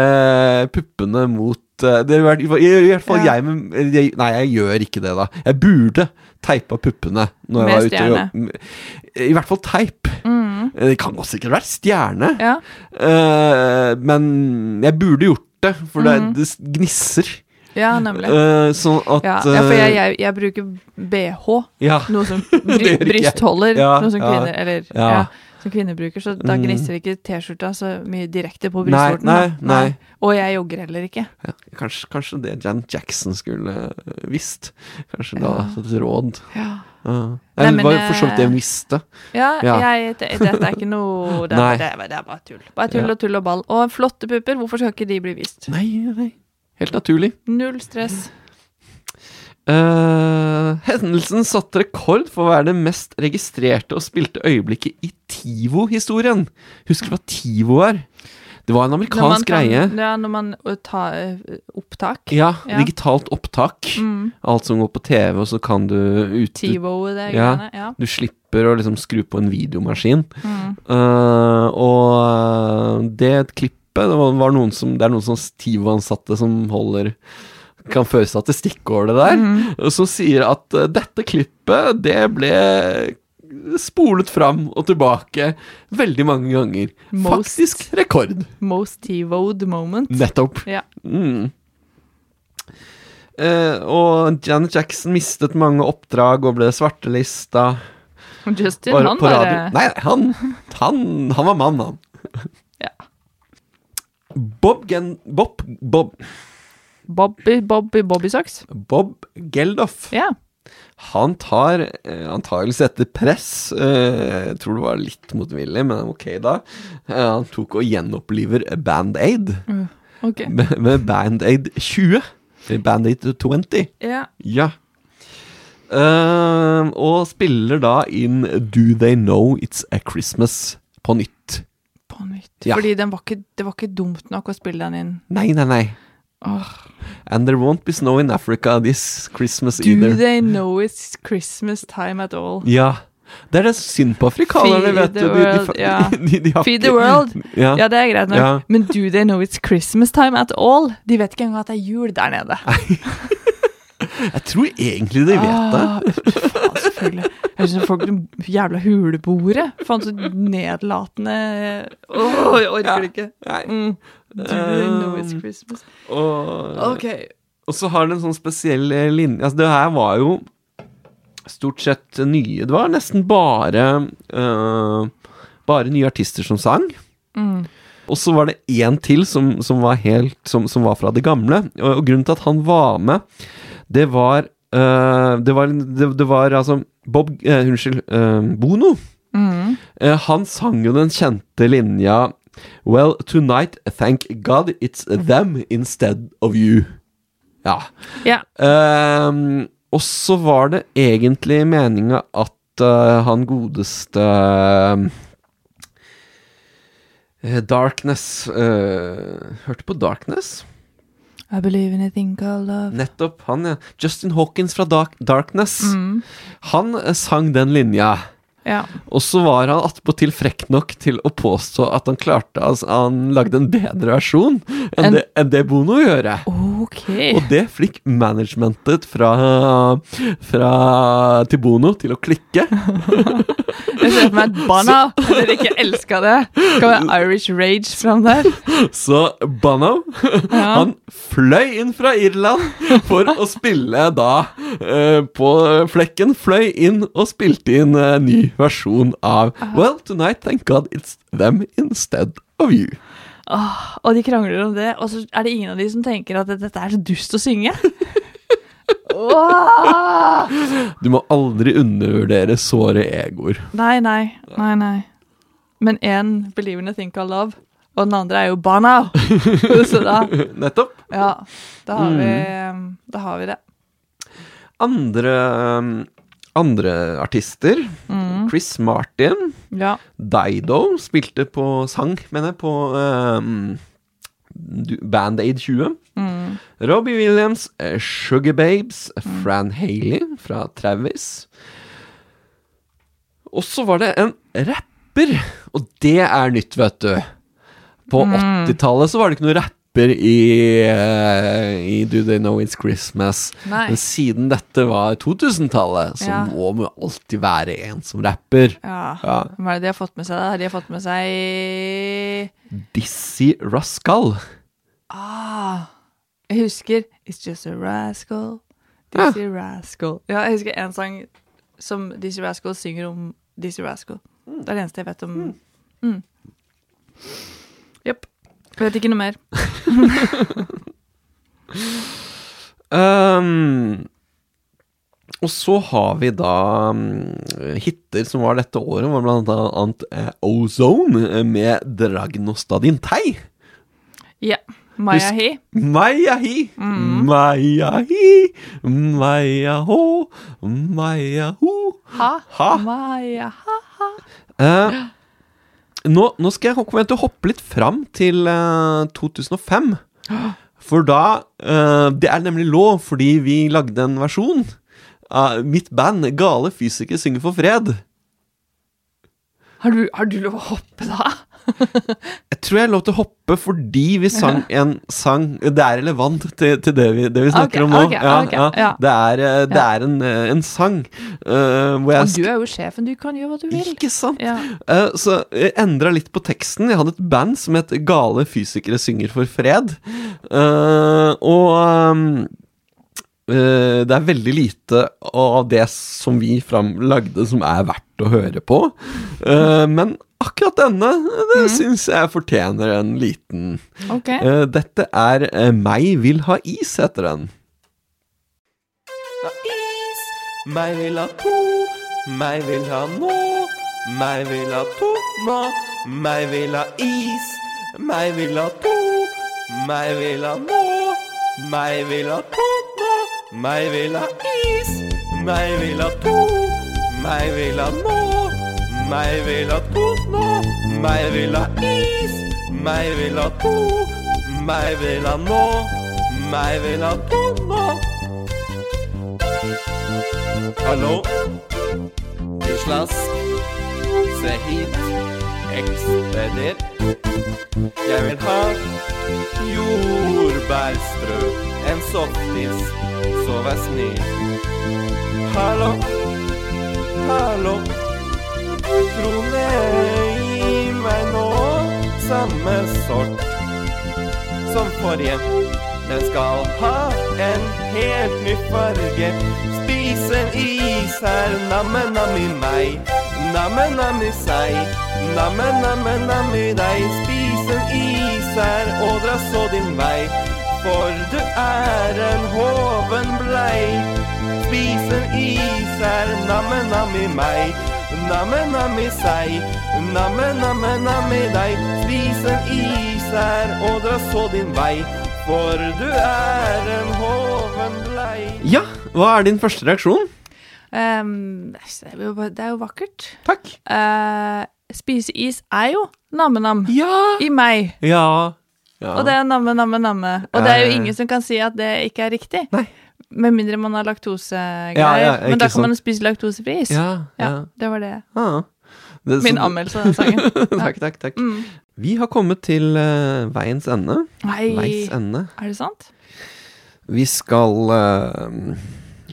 A: puppene mot det vært, i hvert- fall
C: Ja.
A: jeg, men, jeg Nei, jeg gjør ikke det, da. Jeg burde teipa puppene når jeg
C: Med
A: var ute og
C: stjerne.
A: jog- I hvert fall teip.
C: Mm.
A: Det kan også sikkert være stjerne,
C: ja.
A: uh, men jeg burde gjort det, for det,
C: Mhm.
A: det gnisser.
C: Ja, nemlig.
A: Uh, sånn at
C: Ja, ja for jeg,
A: eh,
C: jeg, jeg bruker BH,
A: ja.
C: noe som (laughs) bry,
A: jeg.
C: brystholder,
A: Ja,
C: noe som kvinner Eller
A: ja.
C: Som kvinner bruker, så da
A: Mm.
C: gnisser ikke T-skjorta så mye direkte på brystvorten.
A: nei,
C: nei,
A: nei.
C: Og jeg jogger heller ikke.
A: Ja, kanskje, kanskje det Jan Jackson skulle eh, visst. Kanskje
C: Ja.
A: da et råd.
C: Ja,
A: Ja.
C: Nei,
A: det var for så vidt det jeg visste.
C: ja. Jeg, det, dette er ikke noe (laughs) det, er- det, er, det er bare tull. Bare tull og tull og ball. Og flotte pupper, hvorfor skal ikke de bli vist?
A: Nei, nei. Helt naturlig.
C: Null stress.
A: Eh, hendelsen satte rekord for å være det mest registrerte og spilte øyeblikket i TIVO-historien. Husker du hva TIVO er? Det var en amerikansk
C: kan-
A: greie.
C: Ja, når man uh, tar uh, opptak.
A: Ja,
C: Ja.
A: digitalt opptak.
C: Mm.
A: Alt som går på TV, og så kan du ut,
C: TiVo, det
A: Ja.
C: greiene. Ja.
A: Du slipper å liksom skru på en videomaskin.
C: Mm.
A: Uh, og eh, det klippet det, var, var noen som, det er noen som TIVO-ansatte som holder Kan føre statistikk over det der. mm. Som sier at eh, dette klippet, det ble spolet fram og tilbake veldig mange ganger.
C: Most-
A: Faktisk rekord.
C: Most TiVo'd moment.
A: Nettopp.
C: Ja.
A: Mm. Eh, og Janet Jackson mistet mange oppdrag og ble svartelista.
C: Justin,
A: Var
C: han bare
A: Nei, han, han, han var mann, han.
C: Ja.
A: Bob Gen... Bob Bob,
C: Bobby, Bobby, Bobby Socks.
A: Bob Geldof.
C: Ja.
A: Han tar eh, antageligvis etter press, eh, jeg tror det var litt motvillig, men ok da. Eh, han tok og gjenoppliver Band-Aid
C: okay.
A: med, Band-Aid 20. Band-Aid 20.
C: Ja.
A: Ja. Eh, og spiller da inn Do They Know It's A Christmas på nytt.
C: På nytt.
A: Ja.
C: Fordi den var ikke, det var ikke dumt nok å spille den inn.
A: Nei, nei, nei.
C: Åh.
A: And there won't be snow in Africa this Christmas
C: Do
A: either.
C: they know it's Christmas time at all?
A: Ja. Det er det synd på afrikanerne, vet du. Har
C: Feed the world. (laughs)
A: Ja.
C: Ja, det er greit nok.
A: Ja.
C: Men do they know it's Christmas time at all? De vet ikke engang at det er jul der nede. (laughs)
A: Jeg tror egentlig de vet det.
C: Ah, (laughs) faen, selvfølgelig. Jeg synes folk jævla huleboere. Faen så nedlatende Åh, jeg orker det ikke. Mm. Do they know it's
A: Um,
C: Christmas?
A: Og, og så har den en sånn spesiell eh, linje Altså, det her var jo stort sett nye Det var nesten bare uh, Bare nye artister som sang.
C: Mm.
A: Og så var det én til som, som var helt som, som var fra det gamle. Og, og grunnen til at han var med, det var uh, det, var det, det var altså Bob uh, Unnskyld. Bono.
C: Mm.
A: Han sang jo den kjente linja Well, tonight, thank God it's them instead of you. Ja.
C: Ja.
A: Um, og så var det egentlig meninga at uh, han godeste uh, Darkness uh, Hørte på Darkness?
C: I believe in a thing called love.
A: Nettopp. Han, ja. Justin Hawkins fra Dark Darkness.
C: Mm.
A: Han sang den linja.
C: Ja.
A: Og så var han attpåtil frekk nok til å påstå at han klarte altså, Han lagde en bedre versjon enn
C: En-
A: det, enn det Bono gjorde.
C: Ok.
A: Og det fikk managementet fra, fra Tibono til å klikke. (laughs)
C: Jeg ser for meg at Banna, Dere ikke elska det, skal være (laughs) Irish rage fram der.
A: Så Bono,
C: Ja.
A: han fløy inn fra Irland for å spille da uh, på flekken. Fløy inn og spilte inn en ny versjon av Well, tonight, thank God it's them instead of you.
C: Åh, og de krangler om det, og så er det ingen av de som tenker at dette er så dust å synge. Åh!
A: Du må aldri undervurdere såre egoer.
C: Nei, nei, nei, nei. Men én believende in a thing called love, og den andre er jo barna! (laughs) så da,
A: Nettopp.
C: ja, da har vi, da har vi det.
A: Andre, um, andre artister. Chris Martin.
C: Ja.
A: Dido spilte på sang, mener jeg, på um, Band-Aid 20. Robbie Williams, eh, Sugar Babes, Fran Haley fra Travis. Og så var det en rapper, og det er nytt, vet du. På 80-tallet så var det ikke noe rapper i, uh, i Do They Know It's Christmas.
C: Nei.
A: Men siden dette var 2000-tallet, så
C: Ja.
A: må man alltid være en som rapper.
C: ja.
A: Ja.
C: Hva er det de har fått med seg? da? De har fått med seg
A: Dizzie Rascal.
C: Ah, jeg husker It's just a rascal. Dizzy Rascal. Ja, jeg husker en sang som Dizzy Rascal synger om Dizzy Rascal. Det er det eneste jeg vet om. Mm. Jepp. Vet ikke noe mer. (laughs)
A: Um, og så har vi da um, hiter som var dette året, var blant annet uh, Ozone med Dragnostadin Tei.
C: Ja. Maya
A: Mayahi.
C: He.
A: Hi,
C: Mm.
A: Mayahi. hi, Mayaho. Maya ho.
C: Ha.
A: Ha.
C: Maya ha.
A: Eh, nå, nå skal jeg komme til å hoppe litt fram til uh, 2005. For da uh, Det er nemlig lov, fordi vi lagde en versjon av mitt band Gale fysikere synger for fred.
C: Har du, har du lov å hoppe da? (laughs)
A: Jeg tror jeg er lov til å hoppe fordi vi sang en sang Det er relevant til, til det, vi, det vi snakker
C: okay,
A: om nå.
C: Okay, ja, okay, ja.
A: Det er, eh, det er en, eh, en sang uh, hvor jeg
C: Og du er jo sjefen, du kan gjøre hva du vil.
A: Ikke sant? Eh, så jeg endra litt på teksten. Jeg hadde et band som het Gale fysikere synger for fred. Uh, og um, det er veldig lite av det som vi fram lagde som er verdt å høre på. Uh, men akkurat denne, det
C: Mm.
A: syns jeg fortjener en liten
C: Okay.
A: Uh, Dette er uh, Meg vil ha is, heter den.
F: Meg vil ha to, meg vil ha nå. Meg vil ha to nå. Meg vil ha is. Meg vil ha to, meg vil ha nå. Meg vil ha to nå. Meg vil ha is. Meg vil ha to, meg vil ha nå. Meg vil ha to nå. Meg vil ha is. Meg vil ha to, meg vil ha nå. Meg vil ha to nå. Hallo? Islas? Se hit. Ekspeder. Jeg vil ha jordbærstrø, en softis, så vær snill. Hallo? Hallo? Krone, gi meg nå samme sort som forrige. Den skal ha en helt ny farge. Spise en is her, namme-nam i meg. Namme-nam i seg. Namme-namme nam i deg. Spis en is her og dra så din vei. For du er en hoven blei. Spis en is er namme-nam i meg. Namme-namme i seg. Namme-namme-namme i deg. Spis en is er og dra så din vei. For du er en hoven blei.
A: Ja, hva er din første reaksjon?
C: Um, det, er jo, det er jo vakkert.
A: Takk.
C: Uh, spise is er jo namme-nam
A: Ja.
C: i meg.
A: Ja. ja.
C: Og det er namme, namme, namme. Og det er jo ingen som kan si at det ikke er riktig.
A: Nei.
C: Med mindre man har laktosegreier.
A: Ja, ja,
C: Men da kan man
A: sant.
C: man spise laktosefri.
A: Ja, ja.
C: Det var det.
A: Ah. Det,
C: Min anmeldelse av den sangen. (laughs)
A: takk, takk, takk.
C: Mm.
A: Vi har kommet til uh, veiens ende.
C: Nei,
A: Veis ende.
C: er det sant?
A: Vi skal uh,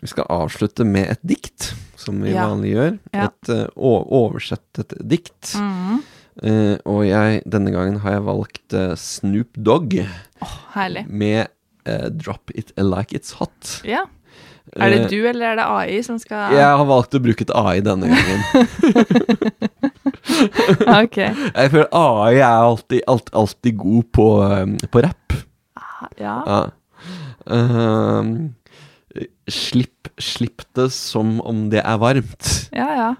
A: Vi skal avslutte med et dikt, som vi vanlig gjør. Et uh, oversettet dikt.
C: Mm.
A: Og jeg, denne gangen har jeg valgt Snoop Dogg
C: Herlig.
A: med eh, 'Drop It Like It's Hot'.
C: Ja. Er det
A: Eh,
C: du eller er det AI som skal
A: Jeg har valgt å bruke et AI denne gangen. (laughs)
C: Ok.
A: Jeg føler AI er alltid, alt, alltid god på, um, på rapp.
C: Ja.
A: Ja. Uh, slipp, slipp det som om det er varmt.
C: Ja, ja.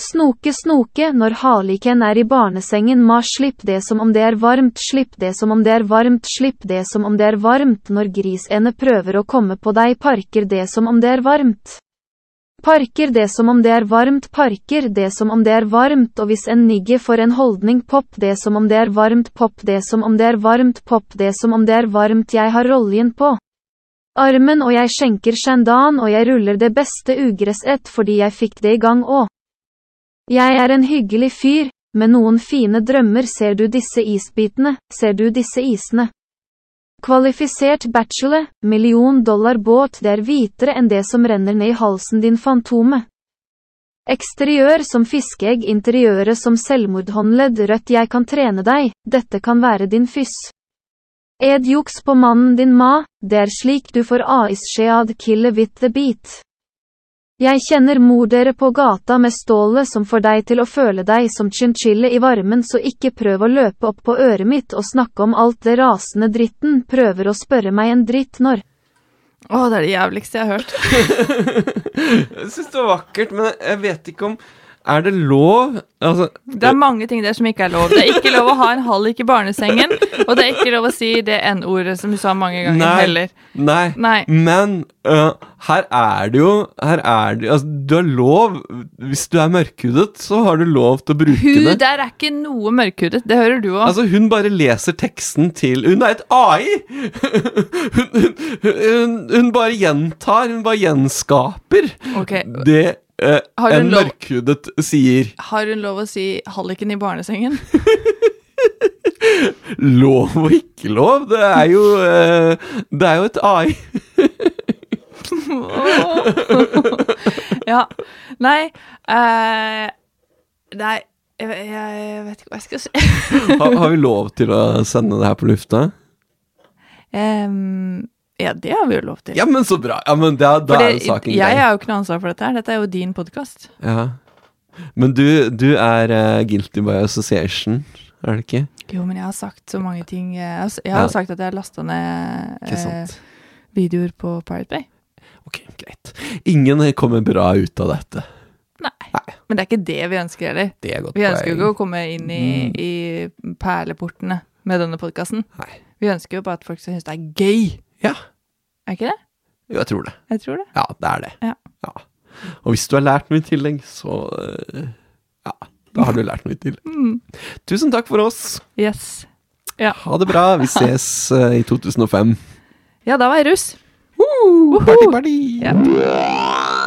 G: Snoke, snoke, når haliken er i barnesengen, ma slipp det som om det er varmt, slipp det som om det er varmt, slipp det som om det er varmt, når grisene prøver å komme på deg, parker det som om det er varmt. Parker det som om det er varmt, parker det som om det er varmt, og hvis en nigge får en holdning, pop det som om det er varmt, pop det som om det er varmt, pop det som om det er varmt, jeg har oljen på. Armen og jeg skjenker shandan og jeg ruller det beste ugresset fordi jeg fikk det i gang òg. Jeg er en hyggelig fyr, med noen fine drømmer ser du disse isbitene, ser du disse isene. Kvalifisert bachelor, million dollar båt det er hvitere enn det som renner ned i halsen din fantome. Eksteriør som fiskeegg, interiøret som selvmordhåndledd rødt jeg kan trene deg, dette kan være din fyss. Edjuks på mannen din ma, det er slik du får ais-shead kille with the beat. Jeg kjenner mor dere på gata med stålet som får deg til å føle deg som chinchille i varmen så ikke prøv å løpe opp på øret mitt og snakke om alt det rasende dritten, prøver å spørre meg en dritt når.
C: Å, det er det jævligste jeg har hørt. (laughs)
A: Jeg syns det var vakkert, men jeg vet ikke om Er det lov? Altså
C: Det er mange ting der som ikke er lov. Det er ikke lov å ha en hallik i barnesengen, og det er ikke lov å si det n-ordet som du sa mange ganger
A: Nei.
C: heller.
A: Nei.
C: Nei.
A: Men uh, her er det jo Her er det Altså, du har lov Hvis du er mørkhudet, så har du lov til å bruke
C: Hun
A: det.
C: der er ikke noe mørkhudet, det hører du òg.
A: Altså, hun bare leser teksten til Hun er et AI! (laughs) Hun, hun, hun, hun bare gjentar, hun bare gjenskaper
C: Okay.
A: det
C: hun
A: en
C: lov-
A: mørkhudet sier.
C: har hun lov å si halliken i barnesengen? (laughs)
A: Lov og ikke lov, det er jo eh, Det er jo et AI.
C: ja. Nei eh, Nei, jeg, jeg vet ikke hva jeg skal si.
A: Har, har vi lov til å sende det her på lufta?
C: Em, ja, det har vi jo lov til.
A: Ja, men så bra. Ja, men da, da
C: For
A: er
C: det-
A: jo saken
C: jeg har jo ikke noe ansvar for dette her. Dette er jo din podkast.
A: Ja. Men du, du er uh, guilty by association, er det ikke?
C: Jo, men jeg har sagt så mange ting. Jeg har, jeg har
A: Ja.
C: sagt at jeg har lasta ned eh, videoer på Pirate Bay.
A: Ok, greit. Ingen kommer bra ut av dette.
C: Nei.
A: Nei.
C: Men det er ikke det vi ønsker heller.
A: Det er godt
C: Vi ønsker jo ikke å komme inn i, i perleportene med denne podkasten. Vi ønsker jo bare at folk skal synes det er gøy.
A: Ja.
C: Er ikke det?
A: Jo, jeg tror det.
C: Jeg tror det.
A: Ja, det er det.
C: Ja.
A: Og hvis du har lært noe i tillegg, så eh, Ja, da har du lært noe i tillegg.
C: Mm.
A: Tusen takk for oss.
C: Yes.
A: Ha det bra. Vi ses uh, i 2005.
C: Ja, da var jeg russ.
A: Party, party.
C: Ja.